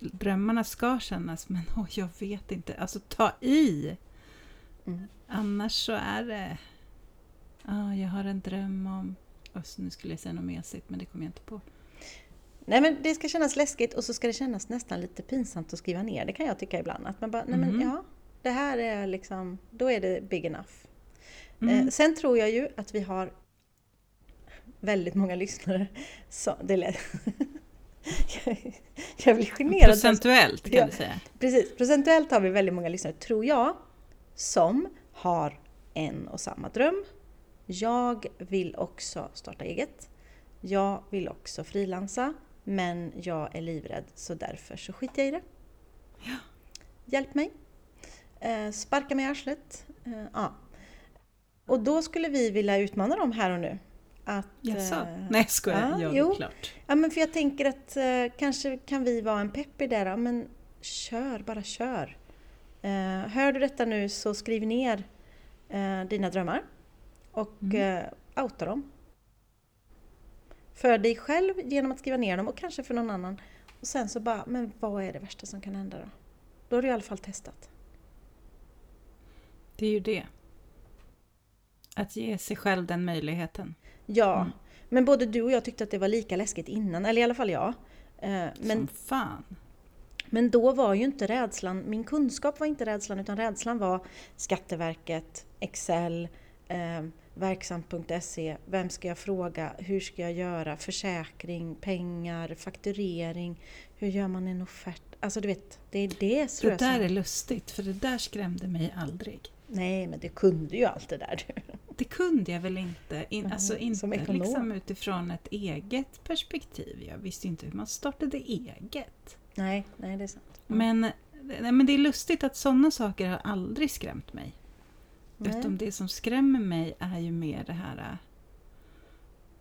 Drömmarna ska kännas, men oj, jag vet inte. Alltså ta i! Mm. Annars så är det... Ja, jag har en dröm om... Så nu skulle jag säga något mesigt, men det kommer jag inte på. Nej men det ska kännas läskigt och så ska det kännas nästan lite pinsamt att skriva ner. Det kan jag tycka ibland. Att man bara, nej men Mhm. ja, det här är liksom, då är det big enough. Mm. Eh, sen tror jag ju att vi har väldigt många lyssnare. Så, det lät... jag, jag blir generad. Procentuellt kan Ja. du säga. Precis, procentuellt har vi väldigt många lyssnare, tror jag, som har en och samma dröm. Jag vill också starta eget. Jag vill också frilansa, men jag är livrädd så därför så skiter jag i det. Hjälp mig! Eh, sparka mig i arslet. Eh, ja. Och då skulle vi vilja utmana dem här och nu. Att, Jaså? eh, Nej, jag skojar. ja, Ja, jo. klart. Ja men för jag tänker att eh, kanske kan vi vara en pepp i det då, men kör, bara kör. Eh, hör du detta nu så skriv ner eh, dina drömmar och Mm. eh, outa dem. För dig själv genom att skriva ner dem och kanske för någon annan. Och sen så bara, men vad är det värsta som kan hända då? Då har du i alla fall testat. Det är ju det. Att ge sig själv den möjligheten. Ja, Mm. men både du och jag tyckte att det var lika läskigt innan, eller i alla fall jag. Eh, men Som fan. Men då var ju inte rädslan, min kunskap var inte rädslan utan rädslan var Skatteverket, Excel, eh, verksam.se, vem ska jag fråga, hur ska jag göra, försäkring, pengar, fakturering, hur gör man en offert? Alltså du vet, det är det tror Det där är lustigt, för det där skrämde mig aldrig. Nej men det kunde ju allt det där du. Det kunde jag väl inte, in, Mhm, alltså inte liksom utifrån ett eget perspektiv. Jag visste inte hur man startade eget. Nej, nej det är sant. Men, nej, men det är lustigt att sådana saker har aldrig skrämt mig. Nej. Utom det som skrämmer mig är ju mer det här äh,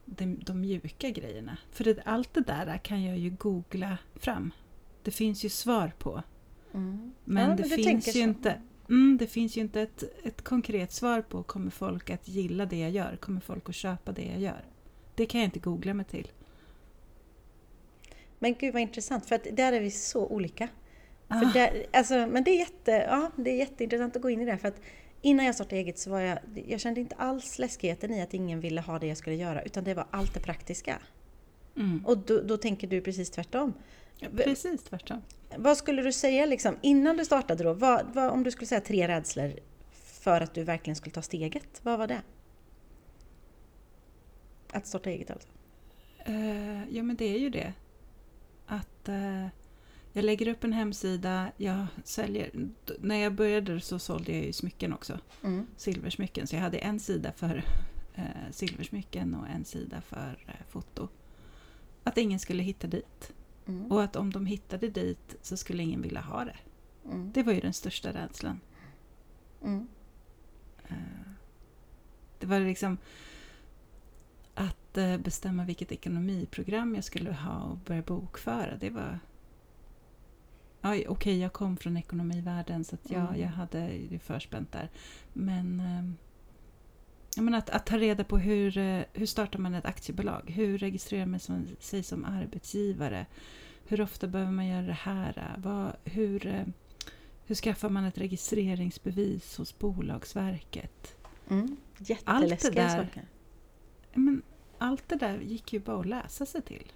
de, de mjuka grejerna. För det, allt det där kan jag ju googla fram. Det finns ju svar på. Mm. Men Ja, det men du finns ju så. inte mm, Det finns ju inte ett, ett konkret svar på kommer folk att gilla det jag gör? Kommer folk att köpa det jag gör? Det kan jag inte googla mig till. Men gud vad intressant, för att där är vi så olika. Ah. För där, alltså, men det är, jätte, ja, det är jätteintressant att gå in i det. För att innan jag startade eget så var jag, jag kände inte alls läskigheten i att ingen ville ha det jag skulle göra. Utan det var allt det praktiska. Mm. Och då, då tänker du precis tvärtom. Precis tvärtom. Vad skulle du säga liksom, innan du startade då? Vad, vad, om du skulle säga tre rädslor för att du verkligen skulle ta steget. Vad var det? Att starta eget alltså? Eh, ja men det är ju det. Att eh, jag lägger upp en hemsida, jag säljer. När jag började så sålde jag ju smycken också. Mm. Silversmycken. Så jag hade en sida för eh, silversmycken och en sida för foto. Att ingen skulle hitta dit. Mm. Och att om de hittade dit så skulle ingen vilja ha det. Mm. Det var ju den största rädslan. Mm. Eh, Det var liksom att eh, bestämma vilket ekonomiprogram jag skulle ha och börja bokföra. Det var, Okej, okay, jag kom från ekonomivärlden så jag, Mm. jag hade det förspänt där. Men, menar att, att ta reda på hur, eh, hur startar man ett aktiebolag? Hur registrerar man som, sig som arbetsgivare? Hur ofta behöver man göra det här? Vad, hur, eh, hur skaffar man ett registreringsbevis hos Bolagsverket? Mm. Jätteläskiga där- saker. Ja, Men, allt det där gick ju bara att läsa sig till.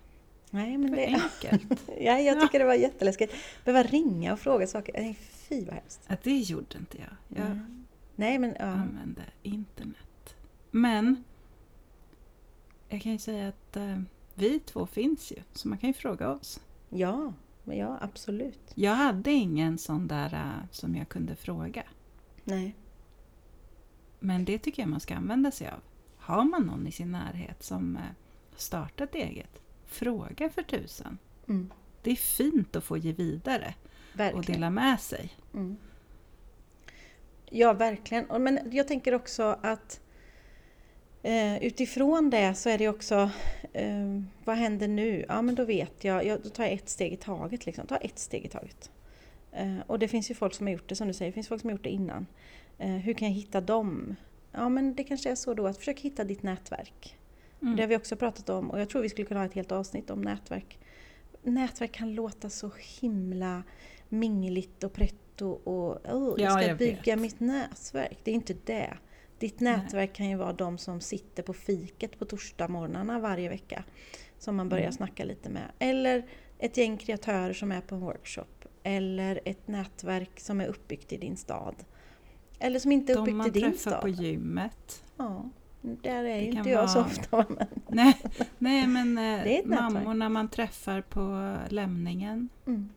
Nej, men För det, enkelt. ja, jag tycker det var jätteläskigt. Behöva ringa och fråga saker. Nej, fy vad hemskt. Att det gjorde inte jag. Jag Mm. Nej, men ja. använde internet. Men jag kan ju säga att eh, vi två finns ju, så man kan ju fråga oss. Ja, men ja, absolut. Jag hade ingen sån där eh, som jag kunde fråga. Nej. Men det tycker jag man ska använda sig av. Har man någon i sin närhet som eh, startat eget, fråga för tusan. Mm. Det är fint att få ge vidare och Verkligen. dela med sig. Mm. Ja, verkligen. Och- Men jag tänker också att eh, utifrån det så är det också, eh, vad händer nu? Ja, men då vet jag, jag då tar jag ett steg i taget. Liksom. Ta ett steg i taget. Eh, och det finns ju folk som har gjort det, som du säger, det finns folk som har gjort det innan. Eh, hur kan jag hitta dem? Ja, men det kanske är så då att försök hitta ditt nätverk. Mm. Det har vi också pratat om och jag tror vi skulle kunna ha ett helt avsnitt om nätverk. Nätverk kan låta så himla mingligt och pretto och oh, jag Ja, ska jag bygga vet. mitt nätverk. Det är inte det. Ditt nätverk kan ju vara de som sitter på fiket på torsdagsmorgnarna varje vecka. Som man börjar Mm. snacka lite med. Eller ett gäng kreatörer som är på en workshop. Eller ett nätverk som är uppbyggt i din stad. Eller som inte är De uppbyggt man i din träffar stad. på gymmet. Ja, där är ju inte jag så vara- ofta. Men, Nej, nej men eh, Det är mammorna man träffar på lämningen. mm.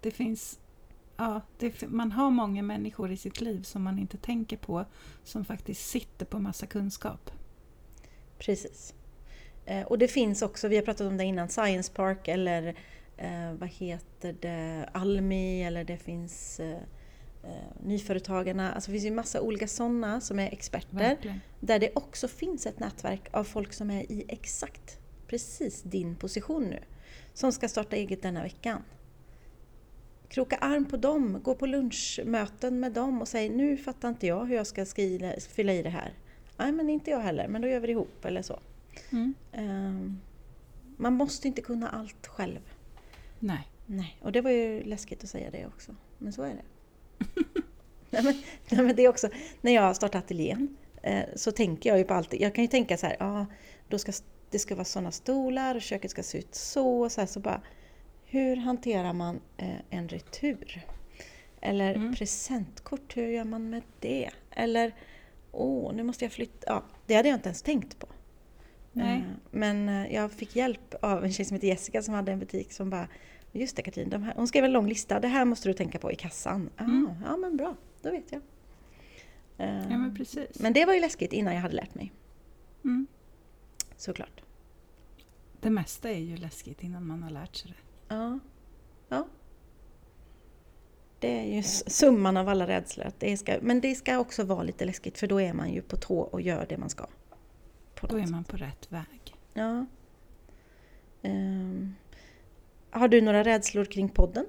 Det finns... Ja, det, man har många människor i sitt liv som man inte tänker på som faktiskt sitter på massa kunskap. Precis. Eh, och det finns också, vi har pratat om det innan, Science Park eller eh, vad heter det, Almi eller det finns eh, eh, Nyföretagarna. Alltså det finns ju massa olika sådana som är experter. Verkligen. Där det också finns ett nätverk av folk som är i exakt precis din position nu. Som ska starta eget denna veckan. Kroka arm på dem, gå på lunchmöten med dem och säg nu fattar inte jag hur jag ska skriva, fylla i det här. Nej men inte jag heller, men då gör vi det ihop eller så. Mm. Ehm, man måste inte kunna allt själv. Nej. Nej, och det var ju läskigt att säga det också. Men så är det. nej, men, nej, men det är också, när jag har startat ateljén eh, så tänker jag ju på allt. Jag kan ju tänka så här, ja, då ska, det ska vara sådana stolar och köket ska se ut så och så här. Så bara, hur hanterar man eh, en retur? Eller Mm. presentkort, hur gör man med det? Eller, åh, nu måste jag flytta. Ja, det hade jag inte ens tänkt på. Nej. Eh, Men eh, jag fick hjälp av en tjej som heter Jessica som hade en butik som bara Just det Katrin, de här, hon skrev en lång lista. Det här måste du tänka på i kassan. Ah, Mm. Ja men bra, då vet jag. Ja, men precis. men det var ju läskigt innan jag hade lärt mig. Mm. Såklart. Det mesta är ju läskigt innan man har lärt sig det. Ja. ja. Det är ju summan av alla rädslor. Det ska, men det ska också vara lite läskigt för då är man ju på tå och gör det man ska. Då är man på rätt väg. Ja. Ehm, har du några rädslor kring podden?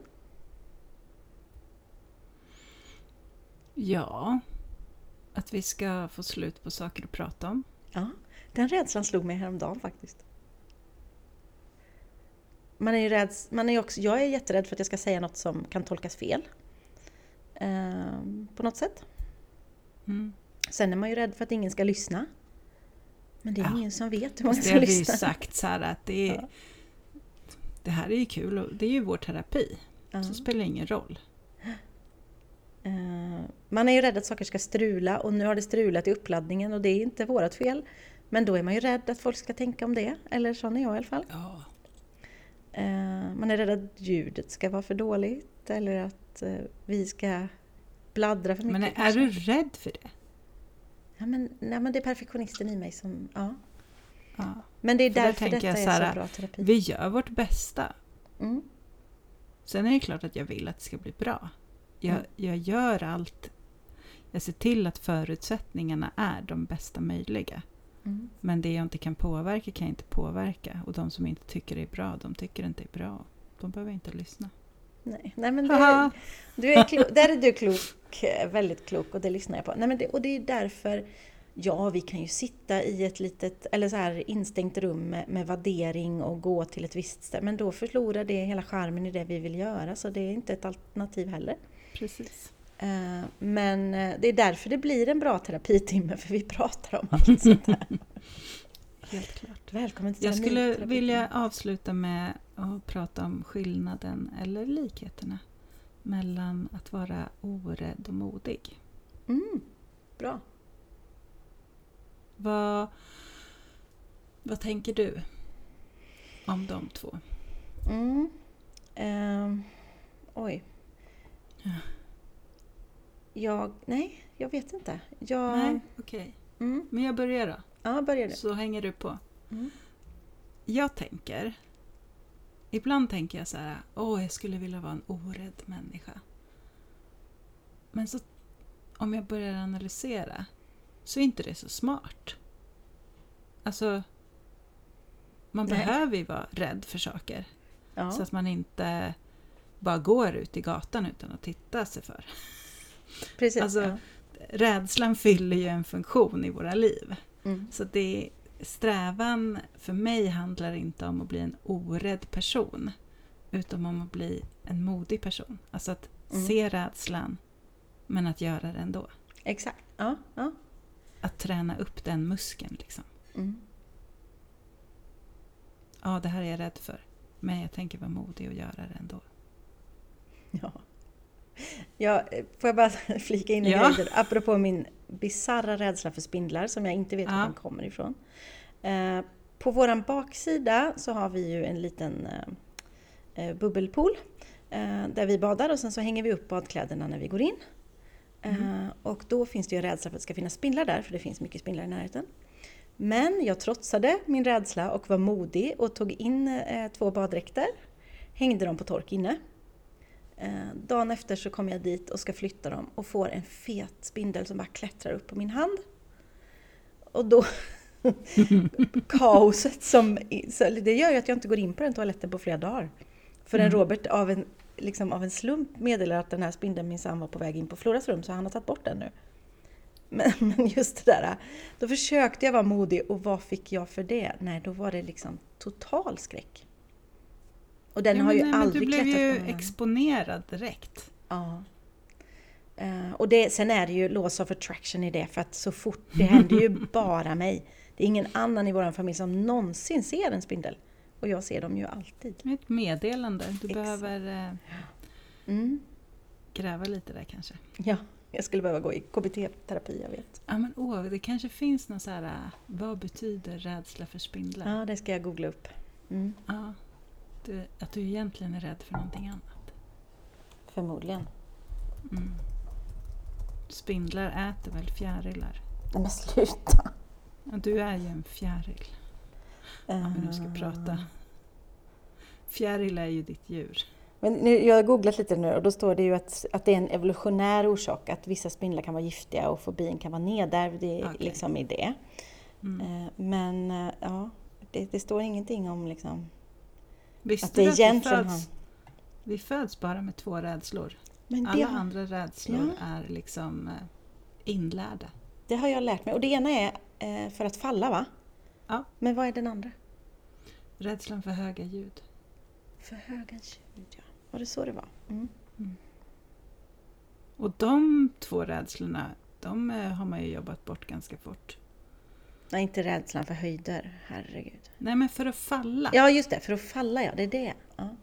Ja, att vi ska få slut på saker att prata om. Ja, den rädslan slog mig häromdagen faktiskt. Man är ju rädd, man är också, jag är jätterädd för att jag ska säga något som kan tolkas fel. Ehm, på något sätt. Mm. Sen är man ju rädd för att ingen ska lyssna. Men det är Ja. ingen som vet hur många Det som har vi ju sagt så här att det, är, Ja. det här är ju kul och det är ju vår terapi. Ja. Så det spelar ingen roll. Eh, Man är ju rädd att saker ska strula och nu har det strulat i uppladdningen och det är inte vårt fel. Men då är man ju rädd att folk ska tänka om det. Eller sån är jag i alla fall. Ja. Eh, Man är rädd att ljudet ska vara för dåligt eller att eh, vi ska bladdra för mycket. Men är kanske. du rädd för det? Ja, men, nej, men det är perfektionisten i mig som... Ja. Ja. Men det är För där därför tänker detta jag är så här, så bra terapi. Vi gör vårt bästa. Mm. Sen är det klart att jag vill att det ska bli bra. Jag, Mm. jag gör allt. Jag ser till att förutsättningarna är de bästa möjliga. Mm. Men det jag inte kan påverka kan jag inte påverka. Och de som inte tycker det är bra, de tycker det inte är bra. De behöver inte lyssna. Nej, nej men du, du är klok, där är du klok, eh, väldigt klok och det lyssnar jag på. Nej, men det, och det är därför, ja vi kan ju sitta i ett litet, eller så här instängt rum med, med värdering och gå till ett visst ställe, men då förlorar det hela charmen i det vi vill göra, så det är inte ett alternativ heller. Precis. Eh, Men eh, det är därför det blir en bra terapitimme, för vi pratar om allt sånt här. Helt klart. Välkommen till Jag skulle vilja avsluta med att prata om skillnaden, eller likheterna, mellan att vara orädd och modig. Mm, bra. Vad, vad tänker du om de två? Mm. Ehm, oj. Ja. Jag, nej, jag vet inte. Jag, Nej, okej. Mm, Men jag börjar då, ja, börjar du. så hänger du på. Mm. Jag tänker, ibland tänker jag så här, åh jag skulle vilja vara en orädd människa. Men så, om jag börjar analysera så är inte det så smart. Alltså, man Nej. behöver ju vara rädd för saker. Ja, Så att man inte bara går ut i gatan utan att titta sig för. Precis. alltså- ja. Rädslan fyller ju en funktion i våra liv. Mm. Så det, strävan för mig handlar inte om att bli en orädd person. Utan om att bli en modig person. Alltså att Mm. se rädslan men att göra det ändå. Exakt. Ja, ja. Att träna upp den muskeln liksom. Mm. Ja, det här är jag rädd för. Men jag tänker vara modig och göra det ändå. ja. Ja, eh, får jag bara flika in en Ja. grej? Apropå min bisarra rädsla för spindlar som jag inte vet var Ja. den kommer ifrån. Eh, på våran baksida så har vi ju en liten eh, bubbelpool eh, där vi badar och sen så hänger vi upp badkläderna när vi går in. Eh, och då finns det ju en rädsla för att det ska finnas spindlar där, för det finns mycket spindlar i närheten. Men jag trotsade min rädsla och var modig och tog in två baddräkter, hängde dem på tork inne. Eh, dagen efter så kommer jag dit och ska flytta dem och får en fet spindel som bara klättrar upp på min hand. Och då... kaoset som... så Det gör ju att jag inte går in på den toaletten på flera dagar. Förrän Mm. Robert av en, liksom av en slump meddelar att den här spindeln minsann var på väg in på Floras rum så han har tagit bort den nu. Men, men just det där, då försökte jag vara modig och vad fick jag för det? Nej, då var det liksom total skräck. Och den Ja, har ju nej, aldrig Du blev klättrat ju på min hand. exponerad direkt. Ja. Eh, och det, sen är det ju laws of attraction i det, för att så fort, det händer ju bara mig. Det är ingen annan i vår familj som någonsin ser en spindel. Och jag ser dem ju alltid. Ett meddelande. Du Exakt. behöver eh, Mm. gräva lite där kanske. Ja, jag skulle behöva gå i KBT-terapi, jag vet. Ja, men åh, det kanske finns någon så här, äh, vad betyder rädsla för spindlar? Ja, det ska jag googla upp. Mm. Ja. Du, att du egentligen är rädd för någonting annat. Förmodligen. Mm. Spindlar äter väl fjärilar? Nej men sluta! Du är ju en fjäril. Om vi nu ska prata. Fjäril är ju ditt djur. Men nu, jag har googlat lite nu och då står det ju att, att det är en evolutionär orsak, att vissa spindlar kan vara giftiga och fobin kan vara nedärvd i, Okej. liksom i det. Mm. Eh, Men eh, ja, det, det står ingenting om liksom, Visste att det du att vi föds, vi föds bara med två rädslor? Det, Alla andra rädslor är liksom eh, inlärda. det har jag lärt mig. Och det ena är eh, för att falla va? Ja. Men vad är den andra? Rädslan för höga ljud. För höga ljud ja. Var det så det var? Mm. Och de två rädslorna, de eh, har man ju jobbat bort ganska fort. Nej, inte rädslan för höjder. Herregud. Nej men för att falla. Ja, just det. För att falla ja. Det är det. Ja.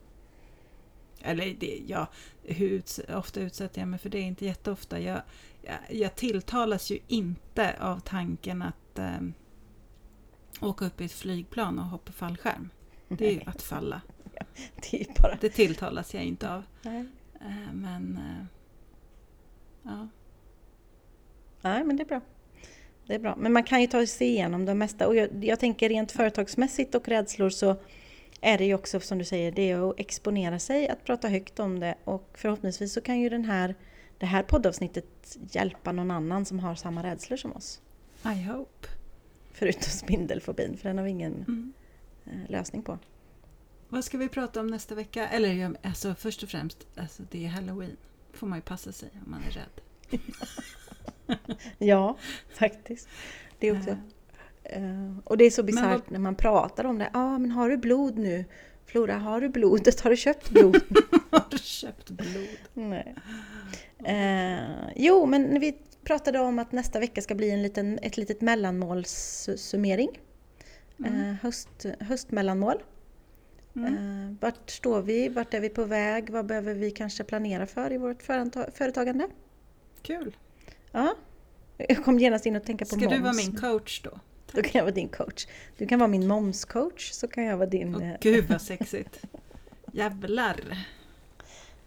Eller det, ja, hur ofta utsätter jag mig för det? Inte jätteofta. Jag, jag, jag tilltalas ju inte av tanken att eh, åka upp i ett flygplan och hoppa fallskärm. Det är ju att falla. Det är ju bara... Det tilltalas jag inte av. Nej. Eh, men eh, ja, Nej, men det är bra. Det är bra. Men man kan ju ta sig igenom det mesta. Och jag, jag tänker rent företagsmässigt och rädslor så är det ju också som du säger, det är att exponera sig, att prata högt om det och förhoppningsvis så kan ju den här, det här poddavsnittet hjälpa någon annan som har samma rädslor som oss. I hope. Förutom spindelfobin, för den har vi ingen Mm. eh, lösning på. Vad ska vi prata om nästa vecka? Eller alltså, först och främst, alltså, det är halloween. får man ju passa sig om man är rädd. Ja, faktiskt. Det är också... eh, och det är så bisarrt vad- när man pratar om det. Ja, ah, men har du blod nu? Flora, har du blodet? Har du köpt blod? Har du köpt blod? Nej. Eh, jo, men vi pratade om att nästa vecka ska bli en liten, ett litet mellanmålssummering. Eh, höst, höstmellanmål. Mm. Vart står vi? Vart är vi på väg? Vad behöver vi kanske planera för i vårt företa- företagande? Kul. Ja. Jag kom genast in och tänka på Ska moms. du vara min coach då? Då kan jag vara din coach. Du kan vara min momscoach, så kan jag vara din... Åh eh, gud vad sexigt. Jävlar.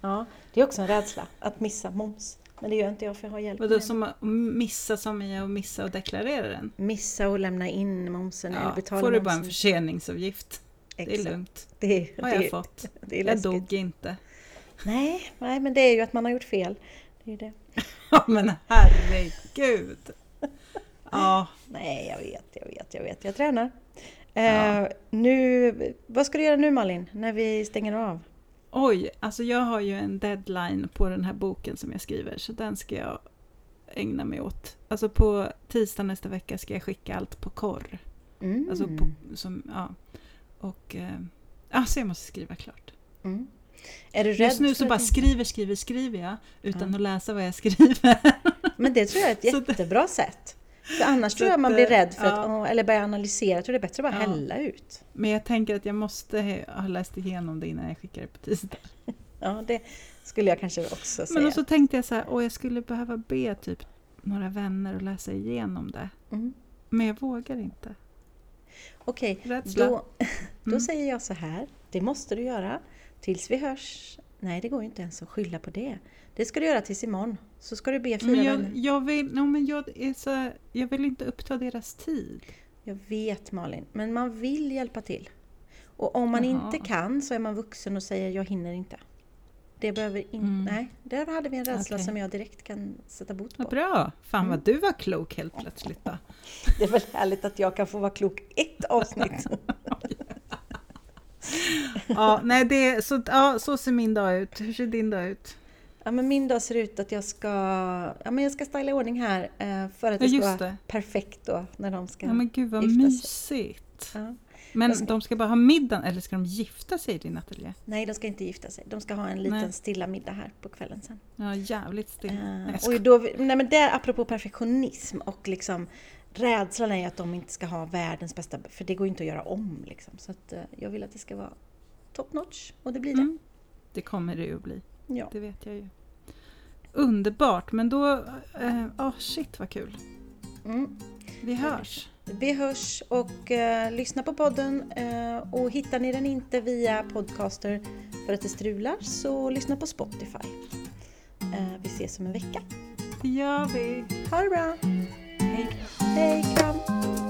Ja, det är också en rädsla, att missa moms. Men det gör inte jag för jag har hjälp Vadå som att missa som i att missa och deklarera den? det. Missa och lämna in momsen eller Ja, betala får du bara en förseningsavgift. Det är Exakt. lugnt. Det har det, jag är- fått. det är Jag dog inte. Nej, nej, men det är ju att man har gjort fel. Det är det. Ja men herregud. Ja, Nej, jag vet, jag vet, jag vet. Jag tränar. Eh, Ja. nu, vad ska du göra nu Malin, när vi stänger av? oj, alltså jag har ju en deadline på den här boken som jag skriver så den ska jag ägna mig åt. Alltså på tisdag nästa vecka ska jag skicka allt på korr. Mm. Alltså på, som, ja. Och, eh, alltså jag måste skriva klart. mm. Är du rädd Just nu så bara skriver, skriver, skriver jag utan Ja. att läsa vad jag skriver. Men det tror jag är ett Så det- jättebra sätt. För annars Så tror jag att, man blir rädd för ja. att, åh, eller börja analysera. Jag tror det är bättre att bara Ja. hälla ut. Men jag tänker att jag måste ha läst igenom det innan jag skickar det på tisdag. Ja, det skulle jag kanske också säga. Men så tänkte jag så här, åh jag skulle behöva be typ några vänner att läsa igenom det. Mm. Men jag vågar inte. Okej, Rädsla. då, då Mm. säger jag så här. Det måste du göra tills vi hörs. Nej, det går ju inte ens att skylla på det. Det ska du göra tills imorgon. Så ska du be fyra Men jag, vänner. jag, vill, no, men jag, är så, jag vill inte uppta deras tid. Jag vet Malin, men man vill hjälpa till. Och om man Jaha. inte kan så är man vuxen och säger jag hinner inte. Det behöver inte... Mm. Nej, där hade vi en rädsla Okej. som jag direkt kan sätta bot Vad på. bra! Fan Mm. vad du var klok helt plötsligt då. Det är väl härligt att jag kan få vara klok ett avsnitt. Ja, nej, det, så, ja, så ser min dag ut. Hur ser din dag ut? Ja, men min dag ser ut att jag ska, ja, men jag ska styla i ordning här eh, för att Ja, det ska just vara det. perfekt då när de ska... Ja, men gud vad gifta sig. mysigt. Ja. Men ska- de ska bara ha middagen, eller ska de gifta sig i din ateljé? Nej, de ska inte gifta sig. De ska ha en liten Nej. stilla middag här på kvällen sen. Ja, jävligt still. Eh, Nej, och då, nej, men där, apropå perfektionism och liksom rädslan är att de inte ska ha världens bästa, för det går ju inte att göra om. Liksom. Så att, eh, jag vill att det ska vara top notch och det blir det. Mm. Det kommer det ju att bli, Ja. det vet jag ju. Underbart, men då... eh, Åh, shit vad kul. Mm. Vi hörs. Vi hörs och eh, lyssna på podden eh, och hittar ni den inte via podcaster för att det strular så lyssna på Spotify. Eh, vi ses om en vecka. Det gör vi. Ha det bra! Hey, come.